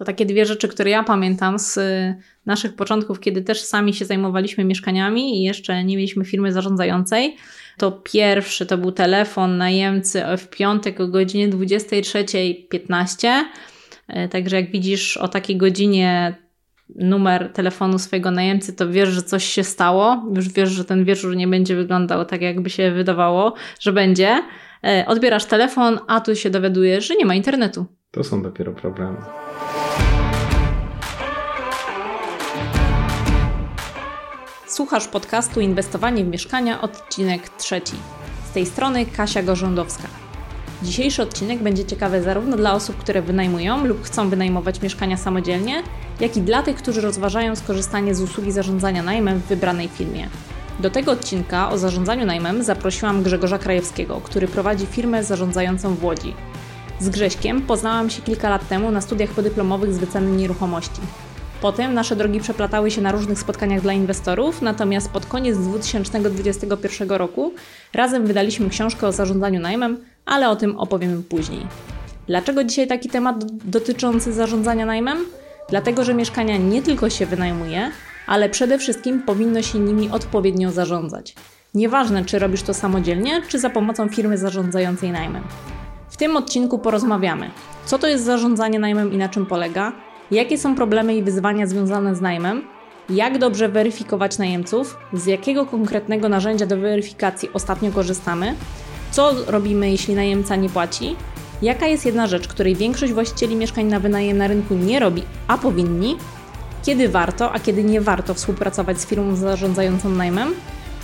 To takie dwie rzeczy, które ja pamiętam z y, naszych początków, kiedy też sami się zajmowaliśmy mieszkaniami i jeszcze nie mieliśmy firmy zarządzającej. To pierwszy to był telefon najemcy w piątek o godzinie 23.15. Y, także jak widzisz o takiej godzinie numer telefonu swojego najemcy, to wiesz, że coś się stało. Już wiesz, że ten wieczór nie będzie wyglądał tak, jakby się wydawało, że będzie. Y, odbierasz telefon, a tu się dowiadujesz, że nie ma internetu. To są dopiero problemy. Słuchasz podcastu Inwestowanie w mieszkania, odcinek trzeci. Z tej strony Kasia Gorzędowska. Dzisiejszy odcinek będzie ciekawy zarówno dla osób, które wynajmują lub chcą wynajmować mieszkania samodzielnie, jak i dla tych, którzy rozważają skorzystanie z usługi zarządzania najmem w wybranej firmie. Do tego odcinka o zarządzaniu najmem zaprosiłam Grzegorza Krajewskiego, który prowadzi firmę zarządzającą w Łodzi. Z Grześkiem poznałam się kilka lat temu na studiach podyplomowych z wyceny nieruchomości. Potem nasze drogi przeplatały się na różnych spotkaniach dla inwestorów, natomiast pod koniec 2021 roku razem wydaliśmy książkę o zarządzaniu najmem, ale o tym opowiemy później. Dlaczego dzisiaj taki temat dotyczący zarządzania najmem? Dlatego, że mieszkania nie tylko się wynajmuje, ale przede wszystkim powinno się nimi odpowiednio zarządzać. Nieważne, czy robisz to samodzielnie, czy za pomocą firmy zarządzającej najmem. W tym odcinku porozmawiamy, co to jest zarządzanie najmem i na czym polega, jakie są problemy i wyzwania związane z najmem, jak dobrze weryfikować najemców, z jakiego konkretnego narzędzia do weryfikacji ostatnio korzystamy, co robimy, jeśli najemca nie płaci, jaka jest jedna rzecz, której większość właścicieli mieszkań na wynajem na rynku nie robi, a powinni, kiedy warto, a kiedy nie warto współpracować z firmą zarządzającą najmem,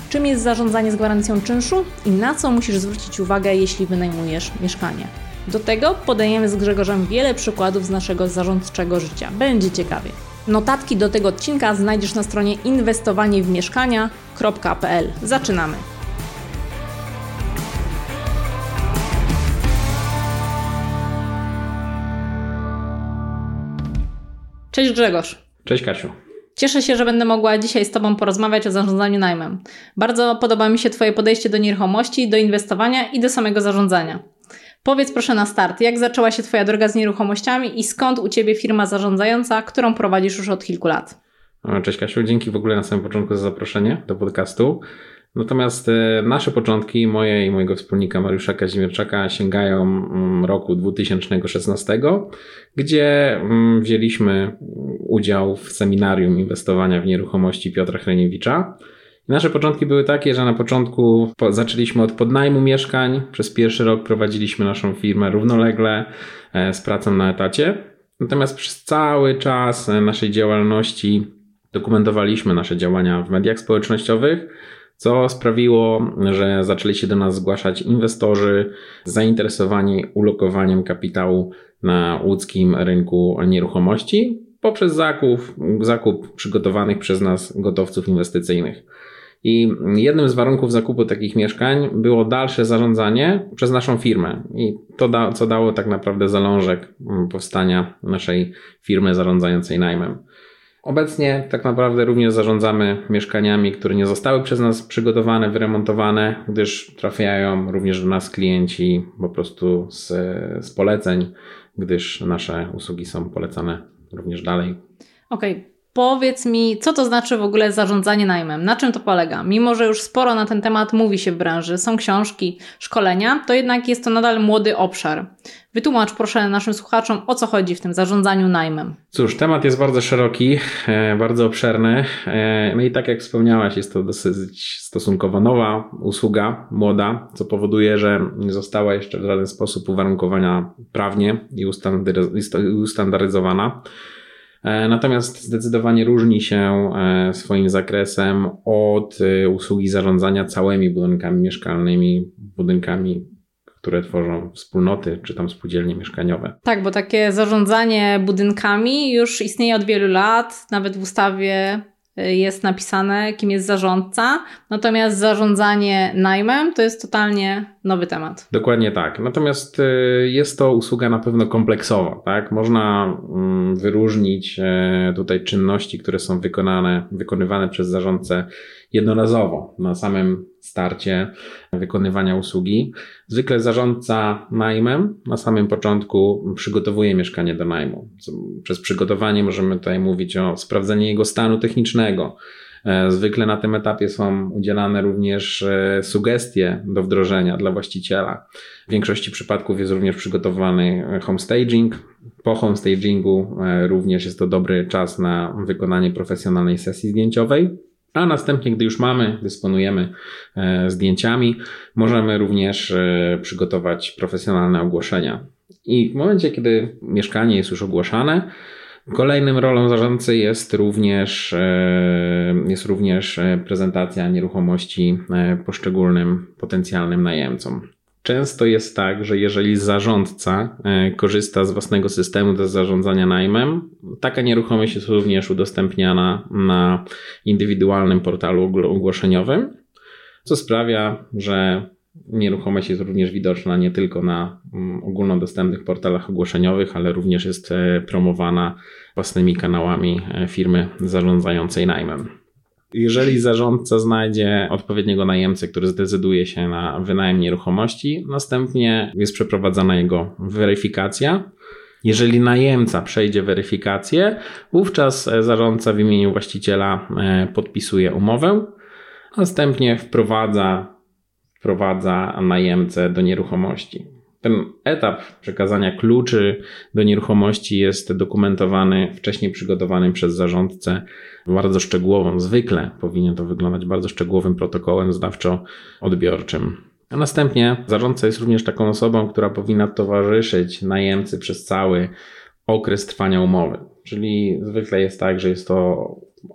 czym jest zarządzanie z gwarancją czynszu? I na co musisz zwrócić uwagę, jeśli wynajmujesz mieszkanie. Do tego podajemy z Grzegorzem wiele przykładów z naszego zarządczego życia. Będzie ciekawie. Notatki do tego odcinka znajdziesz na stronie inwestowaniewmieszkania.pl. Zaczynamy! Cześć Grzegorz. Cześć Kasiu. Cieszę się, że będę mogła dzisiaj z Tobą porozmawiać o zarządzaniu najmem. Bardzo podoba mi się Twoje podejście do nieruchomości, do inwestowania i do samego zarządzania. Powiedz proszę na start, jak zaczęła się Twoja droga z nieruchomościami i skąd u Ciebie firma zarządzająca, którą prowadzisz już od kilku lat? Cześć Kasiu, dzięki w ogóle na samym początku za zaproszenie do podcastu. Natomiast e, nasze początki, moje i mojego wspólnika Mariusza Kazimierczaka, sięgają mm, roku 2016, gdzie mm, wzięliśmy udział w seminarium inwestowania w nieruchomości Piotra Hreniewicza. Nasze początki były takie, że na początku zaczęliśmy od podnajmu mieszkań. Przez pierwszy rok prowadziliśmy naszą firmę równolegle e, z pracą na etacie. Natomiast przez cały czas e, naszej działalności dokumentowaliśmy nasze działania w mediach społecznościowych, co sprawiło, że zaczęli się do nas zgłaszać inwestorzy zainteresowani ulokowaniem kapitału na łódzkim rynku nieruchomości poprzez zakup, zakup przygotowanych przez nas gotowców inwestycyjnych. I jednym z warunków zakupu takich mieszkań było dalsze zarządzanie przez naszą firmę. I to, da, co dało tak naprawdę zalążek mm, powstania naszej firmy zarządzającej najmem. Obecnie tak naprawdę również zarządzamy mieszkaniami, które nie zostały przez nas przygotowane, wyremontowane, gdyż trafiają również do nas klienci po prostu z, z poleceń, gdyż nasze usługi są polecane również dalej. Okej, okay. Powiedz mi, co to znaczy w ogóle zarządzanie najmem? Na czym to polega? Mimo, że już sporo na ten temat mówi się w branży, są książki, szkolenia, to jednak jest to nadal młody obszar. Wytłumacz proszę naszym słuchaczom, o co chodzi w tym zarządzaniu najmem. Cóż, temat jest bardzo szeroki, e, bardzo obszerny. E, no i tak jak wspomniałaś, jest to dosyć stosunkowo nowa usługa, młoda, co powoduje, że nie została jeszcze w żaden sposób uwarunkowana prawnie i ustandaryzowana. E, natomiast zdecydowanie różni się e, swoim zakresem od e, usługi zarządzania całymi budynkami mieszkalnymi, budynkami które tworzą wspólnoty czy tam spółdzielnie mieszkaniowe. Tak, bo takie zarządzanie budynkami już istnieje od wielu lat, nawet w ustawie jest napisane, kim jest zarządca, natomiast zarządzanie najmem to jest totalnie nowy temat. Dokładnie tak. Natomiast y, jest to usługa na pewno kompleksowa, tak? Można mm, wyróżnić e, tutaj czynności, które są wykonane, wykonywane przez zarządcę jednorazowo na samym starcie wykonywania usługi. Zwykle zarządca najmem na samym początku przygotowuje mieszkanie do najmu. Przez przygotowanie możemy tutaj mówić o sprawdzeniu jego stanu technicznego, E, zwykle na tym etapie są udzielane również e, sugestie do wdrożenia dla właściciela. W większości przypadków jest również przygotowany homestaging. Po homestagingu e, również jest to dobry czas na wykonanie profesjonalnej sesji zdjęciowej. A następnie, gdy już mamy, dysponujemy zdjęciami, możemy również przygotować profesjonalne ogłoszenia. I w momencie, kiedy mieszkanie jest już ogłaszane, Kolejnym rolą zarządcy jest również, e, jest również e, prezentacja nieruchomości e, poszczególnym potencjalnym najemcom. Często jest tak, że jeżeli zarządca korzysta z własnego systemu do zarządzania najmem, taka nieruchomość jest również udostępniana na indywidualnym portalu ogłoszeniowym, co sprawia, że Nieruchomość jest również widoczna nie tylko na mm, ogólnodostępnych portalach ogłoszeniowych, ale również jest e, promowana własnymi kanałami e, firmy zarządzającej najmem. Jeżeli zarządca znajdzie odpowiedniego najemcę, który zdecyduje się na wynajem nieruchomości, następnie jest przeprowadzana jego weryfikacja. Jeżeli najemca przejdzie weryfikację, wówczas e, zarządca w imieniu właściciela podpisuje umowę, następnie wprowadza wprowadza najemcę do nieruchomości. Ten etap przekazania kluczy do nieruchomości jest dokumentowany wcześniej przygotowanym przez zarządcę bardzo szczegółową. Zwykle powinien to wyglądać bardzo szczegółowym protokołem zdawczo-odbiorczym. A następnie zarządca jest również taką osobą, która powinna towarzyszyć najemcy przez cały okres trwania umowy. Czyli zwykle jest tak, że jest to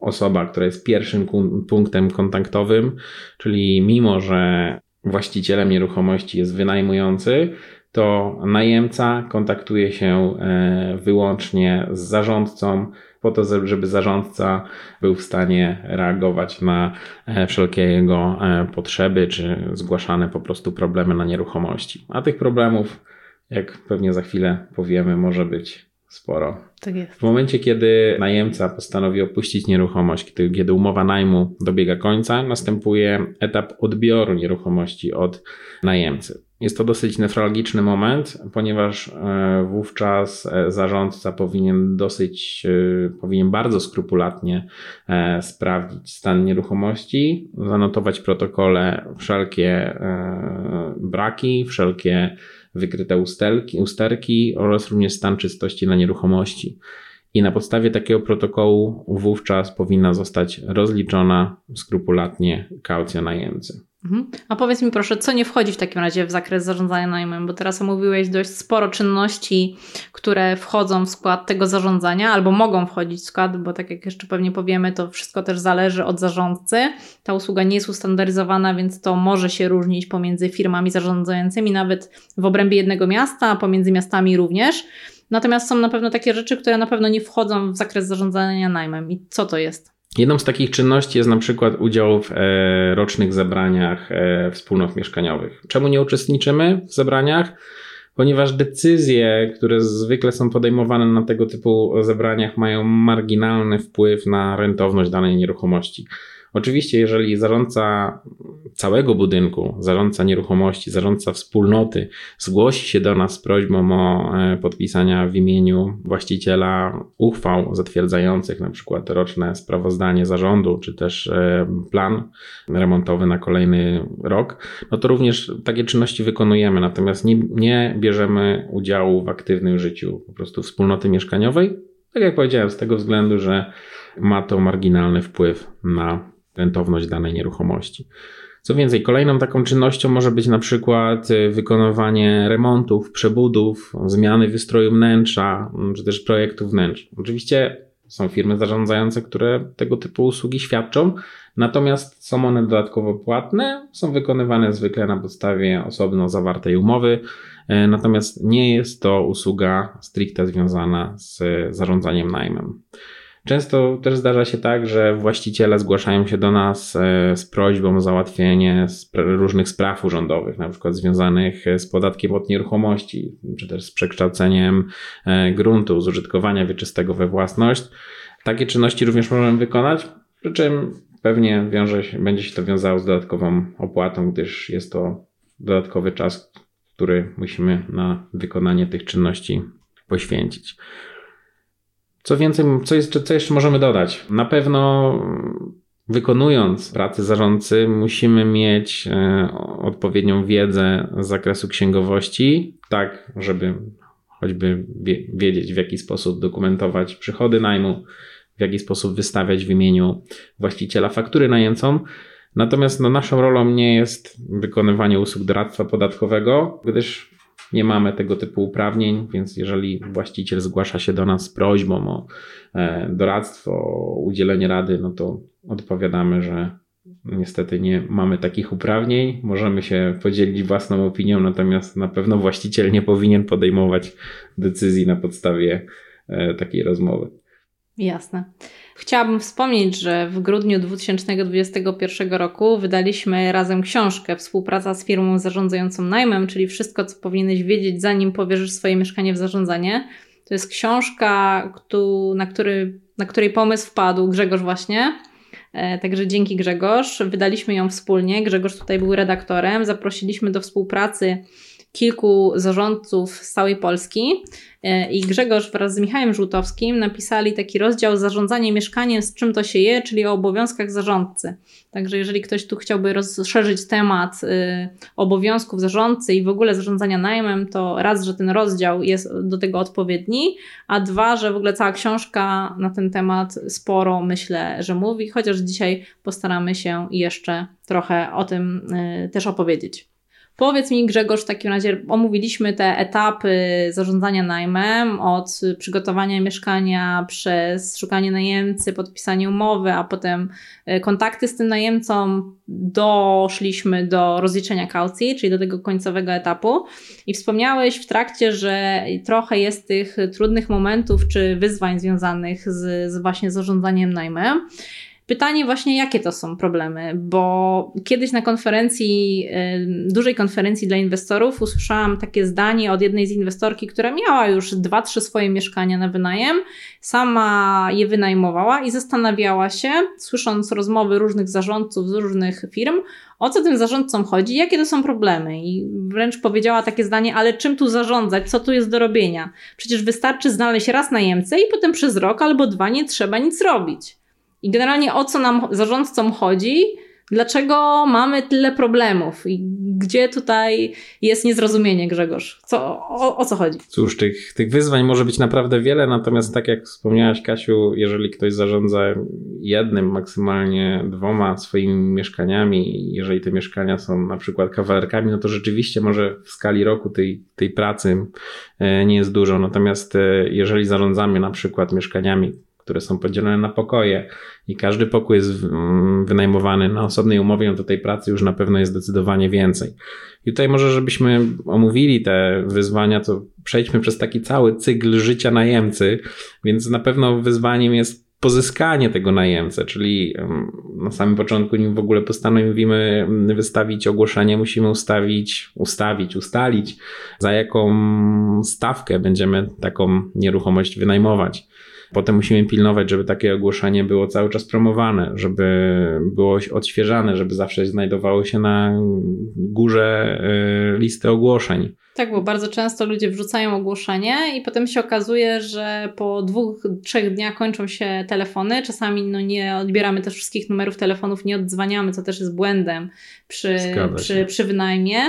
osoba, która jest pierwszym punktem kontaktowym, czyli mimo, że właścicielem nieruchomości jest wynajmujący, to najemca kontaktuje się e, wyłącznie z zarządcą, po to, żeby zarządca był w stanie reagować na e, wszelkie jego e, potrzeby, czy zgłaszane po prostu problemy na nieruchomości. A tych problemów, jak pewnie za chwilę powiemy, może być sporo. Tak jest. W momencie, kiedy najemca postanowi opuścić nieruchomość, kiedy, kiedy umowa najmu dobiega końca, następuje etap odbioru nieruchomości od najemcy. Jest to dosyć nefralgiczny moment, ponieważ e, wówczas e, zarządca powinien dosyć, e, powinien bardzo skrupulatnie sprawdzić stan nieruchomości, zanotować w protokole wszelkie braki, wszelkie wykryte ustelki, usterki oraz również stan czystości na nieruchomości. I na podstawie takiego protokołu wówczas powinna zostać rozliczona skrupulatnie kaucja najemcy. Mhm. A powiedz mi proszę, co nie wchodzi w takim razie w zakres zarządzania najmem, bo teraz omówiłeś dość sporo czynności, które wchodzą w skład tego zarządzania albo mogą wchodzić w skład, bo tak jak jeszcze pewnie powiemy, to wszystko też zależy od zarządcy. Ta usługa nie jest ustandaryzowana, więc to może się różnić pomiędzy firmami zarządzającymi, nawet w obrębie jednego miasta, a pomiędzy miastami również. Natomiast są na pewno takie rzeczy, które na pewno nie wchodzą w zakres zarządzania najmem. I co to jest? Jedną z takich czynności jest na przykład udział w e, rocznych zebraniach e, wspólnot mieszkaniowych. Czemu nie uczestniczymy w zebraniach? Ponieważ decyzje, które zwykle są podejmowane na tego typu zebraniach, mają marginalny wpływ na rentowność danej nieruchomości. Oczywiście, jeżeli zarządca całego budynku, zarządca nieruchomości, zarządca wspólnoty zgłosi się do nas z prośbą o e, podpisania w imieniu właściciela uchwał zatwierdzających na przykład roczne sprawozdanie zarządu, czy też e, plan remontowy na kolejny rok, no to również takie czynności wykonujemy, natomiast nie, nie bierzemy udziału w aktywnym życiu po prostu wspólnoty mieszkaniowej, tak jak powiedziałem, z tego względu, że ma to marginalny wpływ na rentowność danej nieruchomości. Co więcej, kolejną taką czynnością może być na przykład y, wykonywanie remontów, przebudów, zmiany wystroju wnętrza, mm, czy też projektu wnętrz. Oczywiście są firmy zarządzające, które tego typu usługi świadczą, natomiast są one dodatkowo płatne, są wykonywane zwykle na podstawie osobno zawartej umowy, y, natomiast nie jest to usługa stricte związana z zarządzaniem najmem. Często też zdarza się tak, że właściciele zgłaszają się do nas e, z prośbą o załatwienie różnych spraw urzędowych, na przykład związanych z podatkiem od nieruchomości, czy też z przekształceniem e, gruntu z użytkowania wieczystego we własność. Takie czynności również możemy wykonać. Przy czym pewnie wiąże się, będzie się to wiązało z dodatkową opłatą, gdyż jest to dodatkowy czas, który musimy na wykonanie tych czynności poświęcić. Co więcej, co, jest, co jeszcze możemy dodać? Na pewno wykonując pracę zarządcy, musimy mieć e, odpowiednią wiedzę z zakresu księgowości, tak, żeby choćby wiedzieć, w jaki sposób dokumentować przychody najmu, w jaki sposób wystawiać w imieniu właściciela faktury najemcom. Natomiast no, naszą rolą nie jest wykonywanie usług doradztwa podatkowego, gdyż nie mamy tego typu uprawnień, więc jeżeli właściciel zgłasza się do nas z prośbą o e, doradztwo, o udzielenie rady, no to odpowiadamy, że niestety nie mamy takich uprawnień. Możemy się podzielić własną opinią, natomiast na pewno właściciel nie powinien podejmować decyzji na podstawie e, takiej rozmowy. Jasne. Chciałabym wspomnieć, że w grudniu 2021 roku wydaliśmy razem książkę Współpraca z firmą zarządzającą najmem, czyli wszystko, co powinieneś wiedzieć, zanim powierzysz swoje mieszkanie w zarządzanie. To jest książka, na, który, na której pomysł wpadł Grzegorz właśnie. E, także dzięki Grzegorz. Wydaliśmy ją wspólnie. Grzegorz tutaj był redaktorem. Zaprosiliśmy do współpracy kilku zarządców z całej Polski e, i Grzegorz wraz z Michałem Żółtowskim napisali taki rozdział zarządzanie mieszkaniem, z czym to się je, czyli o obowiązkach zarządcy. Także jeżeli ktoś tu chciałby rozszerzyć temat y, obowiązków zarządcy i w ogóle zarządzania najmem, to raz, że ten rozdział jest do tego odpowiedni, a dwa, że w ogóle cała książka na ten temat sporo myślę, że mówi, chociaż dzisiaj postaramy się jeszcze trochę o tym y, też opowiedzieć. Powiedz mi, Grzegorz, w takim razie omówiliśmy te etapy zarządzania najmem, od przygotowania mieszkania przez szukanie najemcy, podpisanie umowy, a potem e, kontakty z tym najemcą, doszliśmy do rozliczenia kaucji, czyli do tego końcowego etapu. I wspomniałeś w trakcie, że trochę jest tych trudnych momentów czy wyzwań związanych z, z właśnie zarządzaniem najmem. Pytanie właśnie, jakie to są problemy, bo kiedyś na konferencji, dużej konferencji dla inwestorów usłyszałam takie zdanie od jednej z inwestorki, która miała już dwa, trzy swoje mieszkania na wynajem, sama je wynajmowała i zastanawiała się, słysząc rozmowy różnych zarządców z różnych firm, o co tym zarządcom chodzi, jakie to są problemy. I wręcz powiedziała takie zdanie, ale czym tu zarządzać, co tu jest do robienia? Przecież wystarczy znaleźć raz najemcę i potem przez rok albo dwa nie trzeba nic robić. I generalnie o co nam zarządcom chodzi, dlaczego mamy tyle problemów i gdzie tutaj jest niezrozumienie, Grzegorz? Co, o, o, co chodzi? Cóż, tych, tych wyzwań może być naprawdę wiele, natomiast tak jak wspomniałaś, Kasiu, jeżeli ktoś zarządza jednym, maksymalnie dwoma swoimi mieszkaniami, jeżeli te mieszkania są na przykład kawalerkami, no to rzeczywiście może w skali roku tej, tej pracy e, nie jest dużo. Natomiast e, jeżeli zarządzamy na przykład mieszkaniami, które są podzielone na pokoje i każdy pokój jest mm, wynajmowany na osobnej umowie, no to tej pracy już na pewno jest zdecydowanie więcej. I tutaj może, żebyśmy omówili te wyzwania, to przejdźmy przez taki cały cykl życia najemcy, więc na pewno wyzwaniem jest pozyskanie tego najemcę, czyli na samym początku, nim w ogóle postanowimy wystawić ogłoszenie, musimy ustawić, ustawić, ustalić, za jaką stawkę będziemy taką nieruchomość wynajmować. Potem musimy pilnować, żeby takie ogłoszenie było cały czas promowane, żeby było odświeżane, żeby zawsze znajdowało się na górze y, listy ogłoszeń. Tak, bo bardzo często ludzie wrzucają ogłoszenie i potem się okazuje, że po dwóch, trzech dniach kończą się telefony. Czasami no, nie odbieramy też wszystkich numerów telefonów, nie odzwaniamy, co też jest błędem przy, przy, przy wynajmie.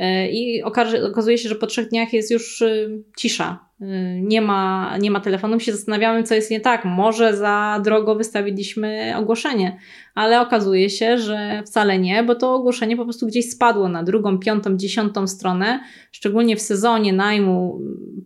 Y, I okazuje się, że po trzech dniach jest już y, cisza Y, nie ma, nie ma telefonu, się zastanawiamy, co jest nie tak. Może za drogo wystawiliśmy ogłoszenie, ale okazuje się, że wcale nie, bo to ogłoszenie po prostu gdzieś spadło na drugą, piątą, dziesiątą stronę. Szczególnie w sezonie najmu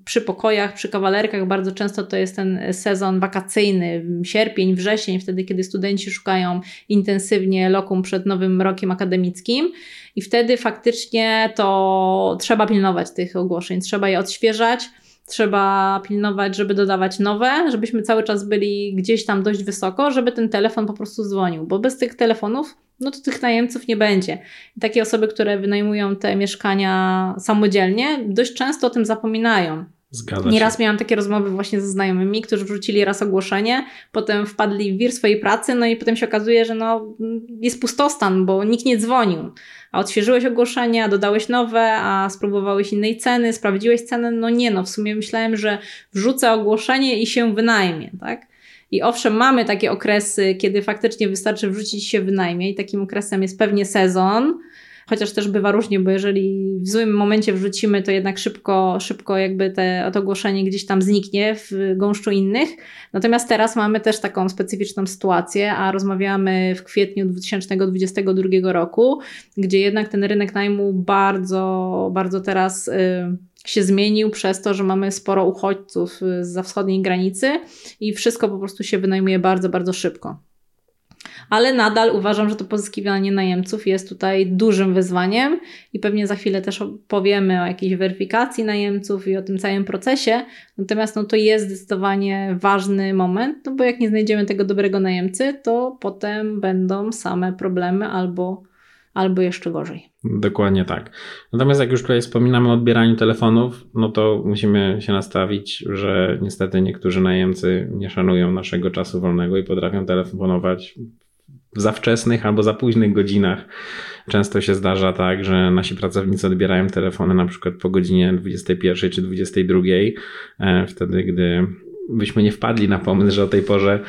przy pokojach, przy kawalerkach, bardzo często to jest ten sezon wakacyjny, sierpień, wrzesień, wtedy kiedy studenci szukają intensywnie lokum przed nowym rokiem akademickim. I wtedy faktycznie to trzeba pilnować tych ogłoszeń, trzeba je odświeżać trzeba pilnować, żeby dodawać nowe, żebyśmy cały czas byli gdzieś tam dość wysoko, żeby ten telefon po prostu dzwonił, bo bez tych telefonów, no to tych najemców nie będzie. I takie osoby, które wynajmują te mieszkania samodzielnie, dość często o tym zapominają. Zgadza Nieraz miałam takie rozmowy właśnie ze znajomymi, którzy wrzucili raz ogłoszenie, potem wpadli w wir swojej pracy, no i potem się okazuje, że no, jest pustostan, bo nikt nie dzwonił. A odświeżyłeś ogłoszenia, dodałeś nowe, a spróbowałeś innej ceny, sprawdziłeś cenę, no nie no, w sumie myślałem, że wrzucę ogłoszenie i się wynajmie, tak? I owszem, mamy takie okresy, kiedy faktycznie wystarczy wrzucić się wynajmie i takim okresem jest pewnie sezon, chociaż też bywa różnie, bo jeżeli w złym momencie wrzucimy, to jednak szybko, szybko jakby te, to ogłoszenie gdzieś tam zniknie w gąszczu innych. Natomiast teraz mamy też taką specyficzną sytuację, a rozmawiamy w kwietniu 2022 roku, gdzie jednak ten rynek najmu bardzo, bardzo teraz y, się zmienił przez to, że mamy sporo uchodźców z wschodniej granicy i wszystko po prostu się wynajmuje bardzo, bardzo szybko ale nadal uważam, że to pozyskiwanie najemców jest tutaj dużym wyzwaniem i pewnie za chwilę też powiemy o jakiejś weryfikacji najemców i o tym całym procesie. Natomiast no, to jest zdecydowanie ważny moment, no bo jak nie znajdziemy tego dobrego najemcy, to potem będą same problemy albo albo jeszcze gorzej. Dokładnie tak. Natomiast jak już tutaj wspominamy o odbieraniu telefonów, no to musimy się nastawić, że niestety niektórzy najemcy nie szanują naszego czasu wolnego i potrafią telefonować za wczesnych albo za późnych godzinach. Często się zdarza tak, że nasi pracownicy odbierają telefony na przykład po godzinie 21 czy 22, e, wtedy gdy byśmy nie wpadli na pomysł, że o tej porze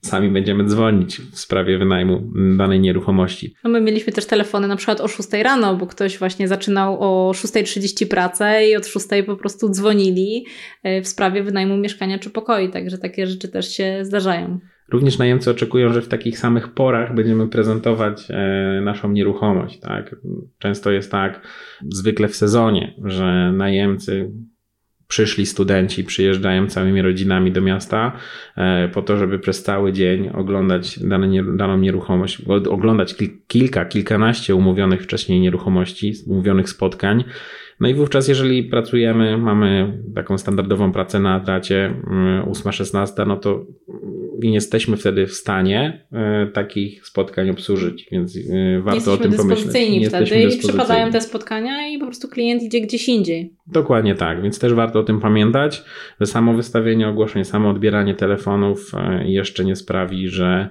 sami będziemy dzwonić w sprawie wynajmu danej nieruchomości. No my mieliśmy też telefony na przykład o 6 rano, bo ktoś właśnie zaczynał o 6.30 pracę i od 6 po prostu dzwonili e, w sprawie wynajmu mieszkania czy pokoi, także takie rzeczy też się zdarzają. Również najemcy oczekują, że w takich samych porach będziemy prezentować e, naszą nieruchomość. Tak? Często jest tak, zwykle w sezonie, że najemcy przyszli studenci, przyjeżdżają całymi rodzinami do miasta e, po to, żeby przez cały dzień oglądać dane, daną nieruchomość, oglądać kilka, kilkanaście umówionych wcześniej nieruchomości, umówionych spotkań. No i wówczas, jeżeli pracujemy, mamy taką standardową pracę na dacie 8-16, mm, no to nie jesteśmy wtedy w stanie e, takich spotkań obsłużyć, więc e, warto o tym pomyśleć. Nie wtedy i przypadają te spotkania i po prostu klient idzie gdzieś indziej. Dokładnie tak, więc też warto o tym pamiętać, że samo wystawienie ogłoszeń, samo odbieranie telefonów e, jeszcze nie sprawi, że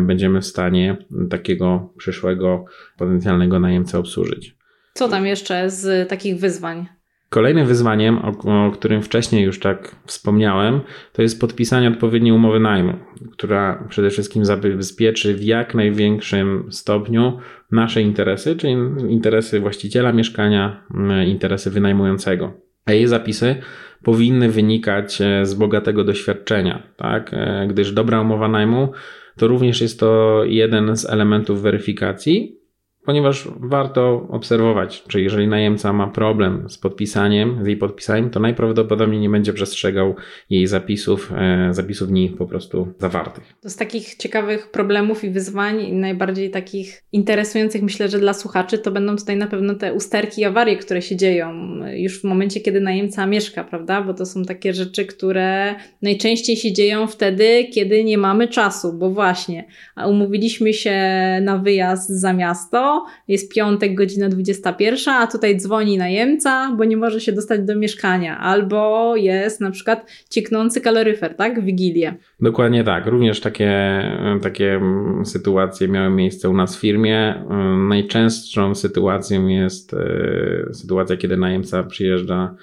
będziemy w stanie takiego przyszłego potencjalnego najemcę obsłużyć. Co tam jeszcze z takich wyzwań? Kolejnym wyzwaniem, o, o, którym wcześniej już tak wspomniałem, to jest podpisanie odpowiedniej umowy najmu, która przede wszystkim zabezpieczy w jak największym stopniu nasze interesy, czyli interesy właściciela mieszkania, interesy wynajmującego. A jej zapisy powinny wynikać e, z bogatego doświadczenia, tak? E, gdyż dobra umowa najmu to również jest to jeden z elementów weryfikacji, ponieważ warto obserwować, czy jeżeli najemca ma problem z podpisaniem, z jej podpisaniem, to najprawdopodobniej nie będzie przestrzegał jej zapisów, e, zapisów w nich po prostu zawartych. To z takich ciekawych problemów i wyzwań, najbardziej takich interesujących, myślę, że dla słuchaczy, to będą tutaj na pewno te usterki i awarie, które się dzieją już w momencie, kiedy najemca mieszka, prawda? Bo to są takie rzeczy, które najczęściej się dzieją wtedy, kiedy nie mamy czasu, bo właśnie umówiliśmy się na wyjazd za miasto, jest piątek, godzina 21, a tutaj dzwoni najemca, bo nie może się dostać do mieszkania, albo jest na przykład cieknący kaloryfer, tak? Wigilię. Dokładnie tak. Również takie, takie sytuacje miały miejsce u nas w firmie. Najczęstszą sytuacją jest e, sytuacja, kiedy najemca przyjeżdża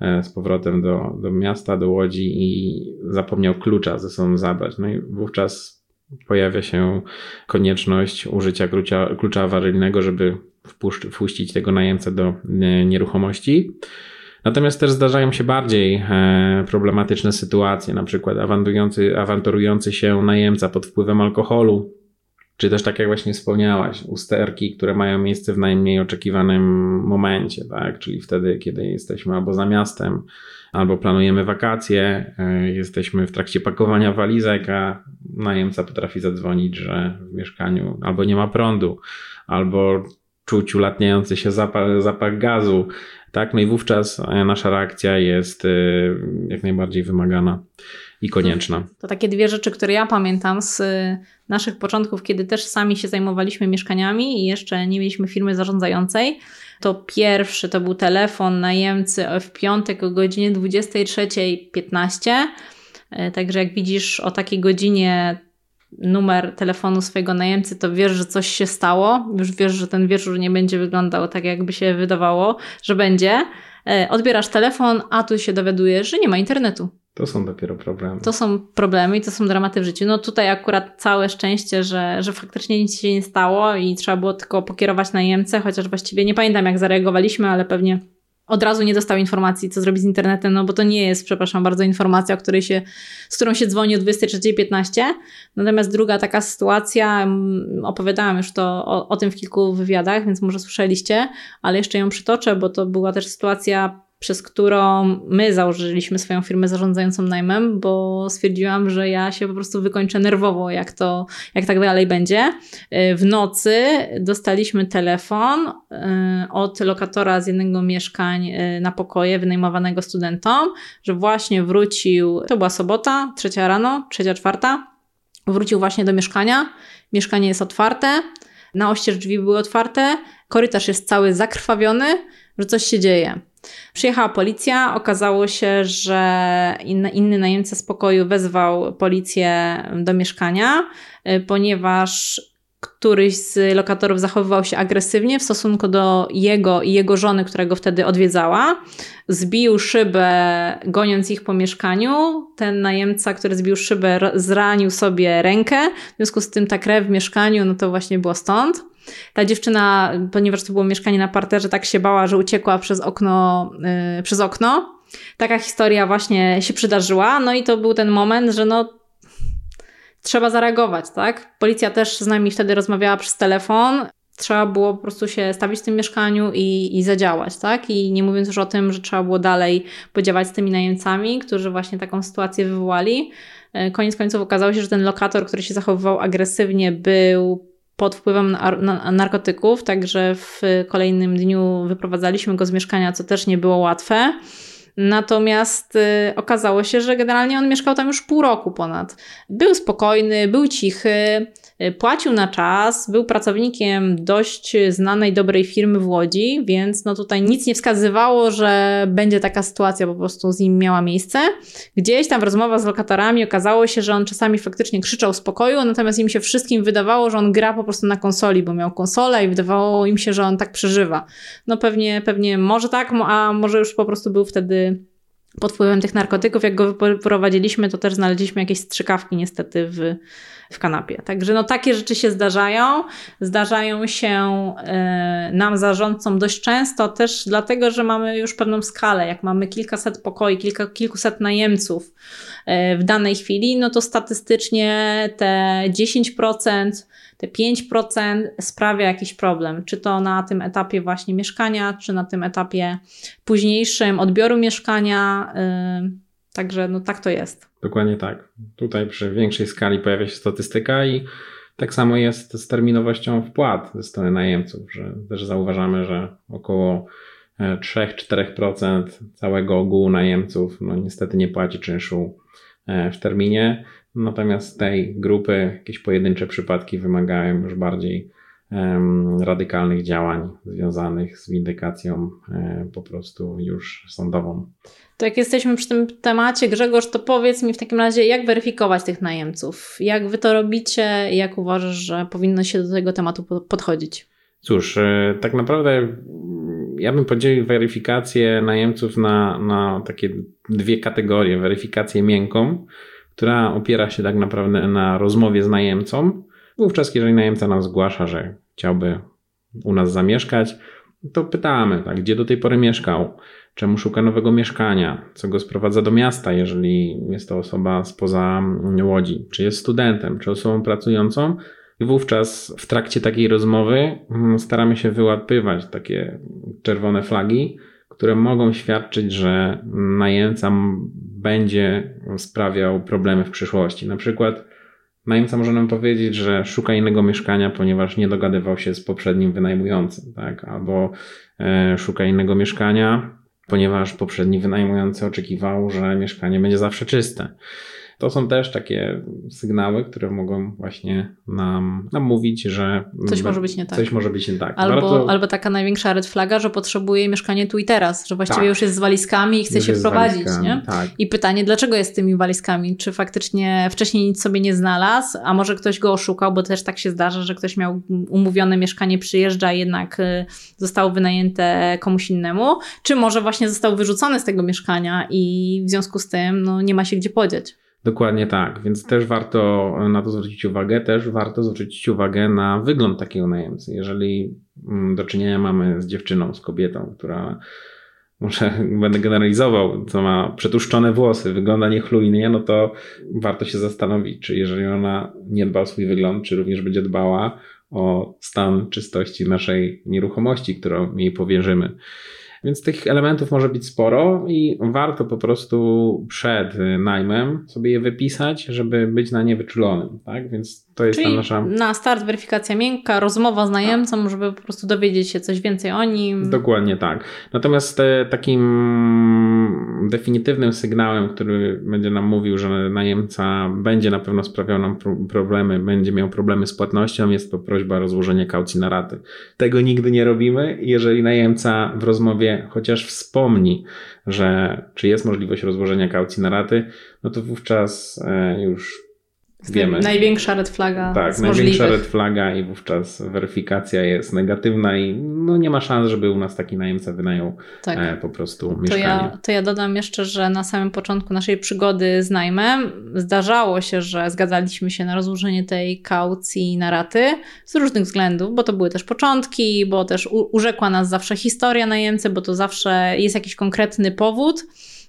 e, z powrotem do, do miasta, do Łodzi i zapomniał klucza ze sobą zabrać. No i wówczas pojawia się konieczność użycia klucza, klucza awaryjnego, żeby wpuścić tego najemcę do e, nieruchomości. Natomiast też zdarzają się bardziej e, problematyczne sytuacje, na przykład awanturujący, awanturujący się najemca pod wpływem alkoholu, czy też tak jak właśnie wspomniałaś, usterki, które mają miejsce w najmniej oczekiwanym momencie, tak? czyli wtedy, kiedy jesteśmy albo za miastem, albo planujemy wakacje, e, jesteśmy w trakcie pakowania walizek, a najemca potrafi zadzwonić, że w mieszkaniu albo nie ma prądu, albo czuć ulatniający się zapach, zapach gazu. Tak, no i wówczas e, nasza reakcja jest e, jak najbardziej wymagana. I konieczna. To takie dwie rzeczy, które ja pamiętam z y, naszych początków, kiedy też sami się zajmowaliśmy mieszkaniami i jeszcze nie mieliśmy firmy zarządzającej. To pierwszy to był telefon najemcy w piątek o godzinie 23.15. Y, także jak widzisz o takiej godzinie numer telefonu swojego najemcy, to wiesz, że coś się stało. Już wiesz, że ten wieczór nie będzie wyglądał tak, jakby się wydawało, że będzie. Y, odbierasz telefon, a tu się dowiadujesz, że nie ma internetu. To są dopiero problemy. To są problemy i to są dramaty w życiu. No tutaj akurat całe szczęście, że, że faktycznie nic się nie stało i trzeba było tylko pokierować najemcę, chociaż właściwie nie pamiętam jak zareagowaliśmy, ale pewnie od razu nie dostał informacji, co zrobić z internetem, no bo to nie jest, przepraszam bardzo, informacja, o której się, z którą się dzwoni o 23.15. Natomiast druga taka sytuacja, mm, opowiadałam już to o, o tym w kilku wywiadach, więc może słyszeliście, ale jeszcze ją przytoczę, bo to była też sytuacja przez którą my założyliśmy swoją firmę zarządzającą najmem, bo stwierdziłam, że ja się po prostu wykończę nerwowo, jak to, jak tak dalej będzie. W nocy dostaliśmy telefon y, od lokatora z jednego mieszkań y, na pokoje wynajmowanego studentom, że właśnie wrócił, to była sobota, trzecia rano, trzecia, czwarta, wrócił właśnie do mieszkania. Mieszkanie jest otwarte, na oścież drzwi były otwarte, korytarz jest cały zakrwawiony, że coś się dzieje. Przyjechała policja, okazało się, że inny, najemca z pokoju wezwał policję do mieszkania, y, ponieważ któryś z lokatorów zachowywał się agresywnie w stosunku do jego i jego żony, która go wtedy odwiedzała. Zbił szybę, goniąc ich po mieszkaniu. Ten najemca, który zbił szybę, zranił sobie rękę. W związku z tym ta krew w mieszkaniu, no to właśnie było stąd. Ta dziewczyna, ponieważ to było mieszkanie na parterze, tak się bała, że uciekła przez okno, yy, przez okno. Taka historia właśnie się przydarzyła. No i to był ten moment, że no trzeba zareagować, tak? Policja też z nami wtedy rozmawiała przez telefon. Trzeba było po prostu się stawić w tym mieszkaniu i, i zadziałać, tak? I nie mówiąc już o tym, że trzeba było dalej podziałać z tymi najemcami, którzy właśnie taką sytuację wywołali. E, koniec końców okazało się, że ten lokator, który się zachowywał agresywnie, był pod wpływem narkotyków, także w kolejnym dniu wyprowadzaliśmy go z mieszkania, co też nie było łatwe. Natomiast y, okazało się, że generalnie on mieszkał tam już pół roku ponad. Był spokojny, był cichy, y, płacił na czas, był pracownikiem dość znanej, dobrej firmy w Łodzi, więc no tutaj nic nie wskazywało, że będzie taka sytuacja po prostu z nim miała miejsce. Gdzieś tam w rozmowach z lokatorami okazało się, że on czasami faktycznie krzyczał w spokoju, natomiast im się wszystkim wydawało, że on gra po prostu na konsoli, bo miał konsolę i wydawało im się, że on tak przeżywa. No pewnie, pewnie może tak, a może już po prostu był wtedy pod wpływem tych narkotyków. Jak go wyprowadziliśmy, to też znaleźliśmy jakieś strzykawki niestety w, w kanapie. Także no takie rzeczy się zdarzają. Zdarzają się y, nam zarządcom dość często też dlatego, że mamy już pewną skalę. Jak mamy kilkaset pokoi, kilka, kilkuset najemców y, w danej chwili, no to statystycznie te 10% te 5% sprawia jakiś problem, czy to na tym etapie właśnie mieszkania, czy na tym etapie późniejszym odbioru mieszkania. Yy, także no tak to jest. Dokładnie tak. Tutaj przy większej skali pojawia się statystyka i tak samo jest z terminowością wpłat ze strony najemców, że też zauważamy, że około 3-4% e, całego ogółu najemców no niestety nie płaci czynszu e, w terminie. Natomiast tej grupy jakieś pojedyncze przypadki wymagają już bardziej um, radykalnych działań związanych z windykacją um, po prostu już sądową. To jak jesteśmy przy tym temacie, Grzegorz, to powiedz mi w takim razie, jak weryfikować tych najemców? Jak wy to robicie? Jak uważasz, że powinno się do tego tematu podchodzić? Cóż, e, tak naprawdę ja bym podzielił weryfikację najemców na, na takie dwie kategorie. Weryfikację miękką, która opiera się tak naprawdę na rozmowie z najemcą. Wówczas, jeżeli najemca nam zgłasza, że chciałby u nas zamieszkać, to pytamy, tak, gdzie do tej pory mieszkał, czemu szuka nowego mieszkania, co go sprowadza do miasta, jeżeli jest to osoba spoza Łodzi, czy jest studentem, czy osobą pracującą. I wówczas w trakcie takiej rozmowy mm, staramy się wyłapywać takie czerwone flagi, które mogą świadczyć, że najemca będzie sprawiał problemy w przyszłości. Na przykład najemca może nam powiedzieć, że szuka innego mieszkania, ponieważ nie dogadywał się z poprzednim wynajmującym, tak? albo e, szuka innego mieszkania, ponieważ poprzedni wynajmujący oczekiwał, że mieszkanie będzie zawsze czyste. To są też takie sygnały, które mogą właśnie nam, nam mówić, że coś może być nie tak. Coś może być nie tak. Albo, Warto... albo taka największa red flaga, że potrzebuje mieszkanie tu i teraz, że właściwie tak. już jest z walizkami i chce już się wprowadzić. Nie? Tak. I pytanie, dlaczego jest z tymi walizkami? Czy faktycznie wcześniej nic sobie nie znalazł, a może ktoś go oszukał, bo też tak się zdarza, że ktoś miał umówione mieszkanie, przyjeżdża, jednak y, zostało wynajęte komuś innemu, czy może właśnie został wyrzucony z tego mieszkania i w związku z tym no, nie ma się gdzie podziać. Dokładnie tak, więc też warto na to zwrócić uwagę, też warto zwrócić uwagę na wygląd takiego najemcy. Jeżeli mm, do czynienia mamy z dziewczyną, z kobietą, która może będę generalizował, co ma przetuszczone włosy, wygląda niechlujnie, no to warto się zastanowić, czy jeżeli ona nie dba o swój wygląd, czy również będzie dbała o stan czystości naszej nieruchomości, którą jej powierzymy. Więc tych elementów może być sporo i warto po prostu przed najmem sobie je wypisać, żeby być na nie wyczulonym. Tak? Więc to jest Czyli ta nasza. Na start weryfikacja miękka, rozmowa z najemcą, tak. żeby po prostu dowiedzieć się coś więcej o nim. Dokładnie tak. Natomiast e, definitywnym sygnałem, który będzie nam mówił, że najemca będzie na pewno sprawiał nam problemy, będzie miał problemy z płatnością, jest to prośba o rozłożenie kaucji na raty. Tego nigdy nie robimy. Jeżeli najemca w rozmowie chociaż wspomni, że czy jest możliwość rozłożenia kaucji na raty, no to wówczas e, już Wiemy. Największa red flaga. Tak, największa red flaga i wówczas weryfikacja jest negatywna i no nie ma szans, żeby u nas taki najemca wynajął tak. e, po prostu to mieszkanie. Ja, to ja dodam jeszcze, że na samym początku naszej przygody z najmem zdarzało się, że zgadzaliśmy się na rozłożenie tej kaucji na raty z różnych względów, bo to były też początki, bo też u, urzekła nas zawsze historia najemcy, bo to zawsze jest jakiś konkretny powód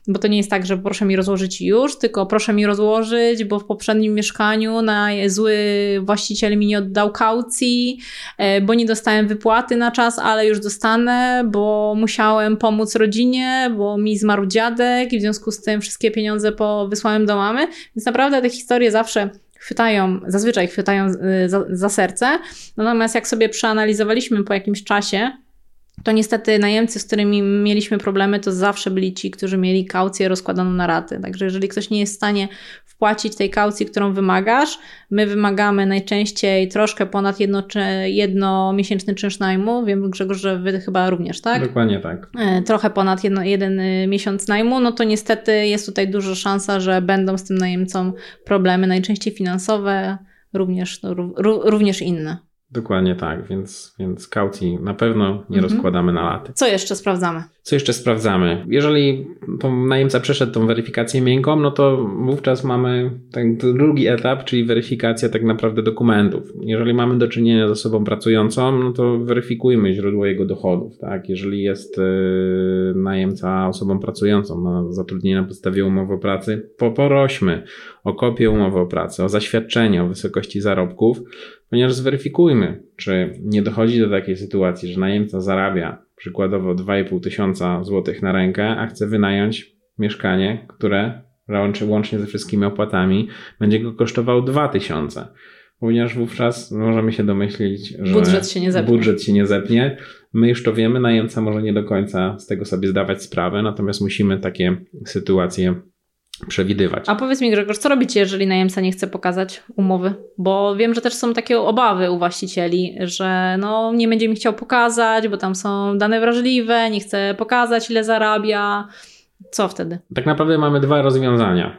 bo to nie jest tak, że proszę mi rozłożyć już, tylko proszę mi rozłożyć, bo w poprzednim mieszkaniu na zły właściciel mi nie oddał kaucji, e, bo nie dostałem wypłaty na czas, ale już dostanę, bo musiałem pomóc rodzinie, bo mi zmarł dziadek i w związku z tym wszystkie pieniądze po, wysłałem do mamy. Więc naprawdę te historie zawsze chwytają, zazwyczaj chwytają e, za, za serce. Natomiast jak sobie przeanalizowaliśmy po jakimś czasie, to niestety najemcy, z którymi mieliśmy problemy, to zawsze byli ci, którzy mieli kaucję rozkładaną na raty. Także jeżeli ktoś nie jest w stanie wpłacić tej kaucji, którą wymagasz, my wymagamy najczęściej troszkę ponad jedno, jednomiesięczny czynsz najmu. Wiem, Grzegorz, że wy chyba również, tak? Dokładnie tak. E, trochę ponad jedno, jeden y, miesiąc najmu, no to niestety jest tutaj duża szansa, że będą z tym najemcą problemy, najczęściej finansowe, również, no, również inne. Dokładnie tak, więc, więc kaucji na pewno nie mhm. rozkładamy na laty. Co jeszcze sprawdzamy? Co jeszcze sprawdzamy? Jeżeli najemca przeszedł tą weryfikację miękką, no to wówczas mamy ten drugi etap, czyli weryfikacja tak naprawdę dokumentów. Jeżeli mamy do czynienia z osobą pracującą, no to weryfikujmy źródło jego dochodów. Tak? Jeżeli jest yy, najemca osobą pracującą, ma zatrudnienie na podstawie umowy o pracy, poprośmy o kopię umowy o pracę, o zaświadczenie o wysokości zarobków, ponieważ zweryfikujmy, czy nie dochodzi do takiej sytuacji, że najemca zarabia przykładowo 2,5 tysiąca złotych na rękę, a chce wynająć mieszkanie, które łącznie ze wszystkimi opłatami będzie go kosztowało 2 tysiące. Ponieważ wówczas możemy się domyślić, że budżet się nie zepnie. Budżet się nie zepnie. My już to wiemy, najemca może nie do końca z tego sobie zdawać sprawę, natomiast musimy takie sytuacje przewidywać. A powiedz mi, Grzegorz, co robicie, jeżeli najemca nie chce pokazać umowy? Bo wiem, że też są takie obawy u właścicieli, że no, nie będzie mi chciał pokazać, bo tam są dane wrażliwe, nie chce pokazać, ile zarabia. Co wtedy? Tak naprawdę mamy dwa rozwiązania.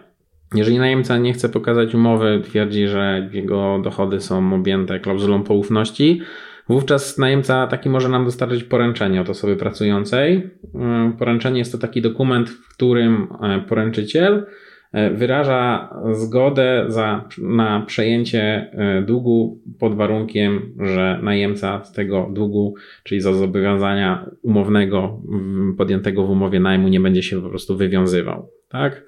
Jeżeli najemca nie chce pokazać umowy, twierdzi, że jego dochody są objęte klauzulą poufności, Wówczas najemca taki może nam dostarczyć poręczenie od osoby pracującej. Mm, poręczenie jest to taki dokument, w którym e, poręczyciel e, wyraża zgodę za, na przejęcie e, długu pod warunkiem, że najemca z tego długu, czyli za zobowiązania umownego podjętego w umowie najmu nie będzie się po prostu wywiązywał. Tak?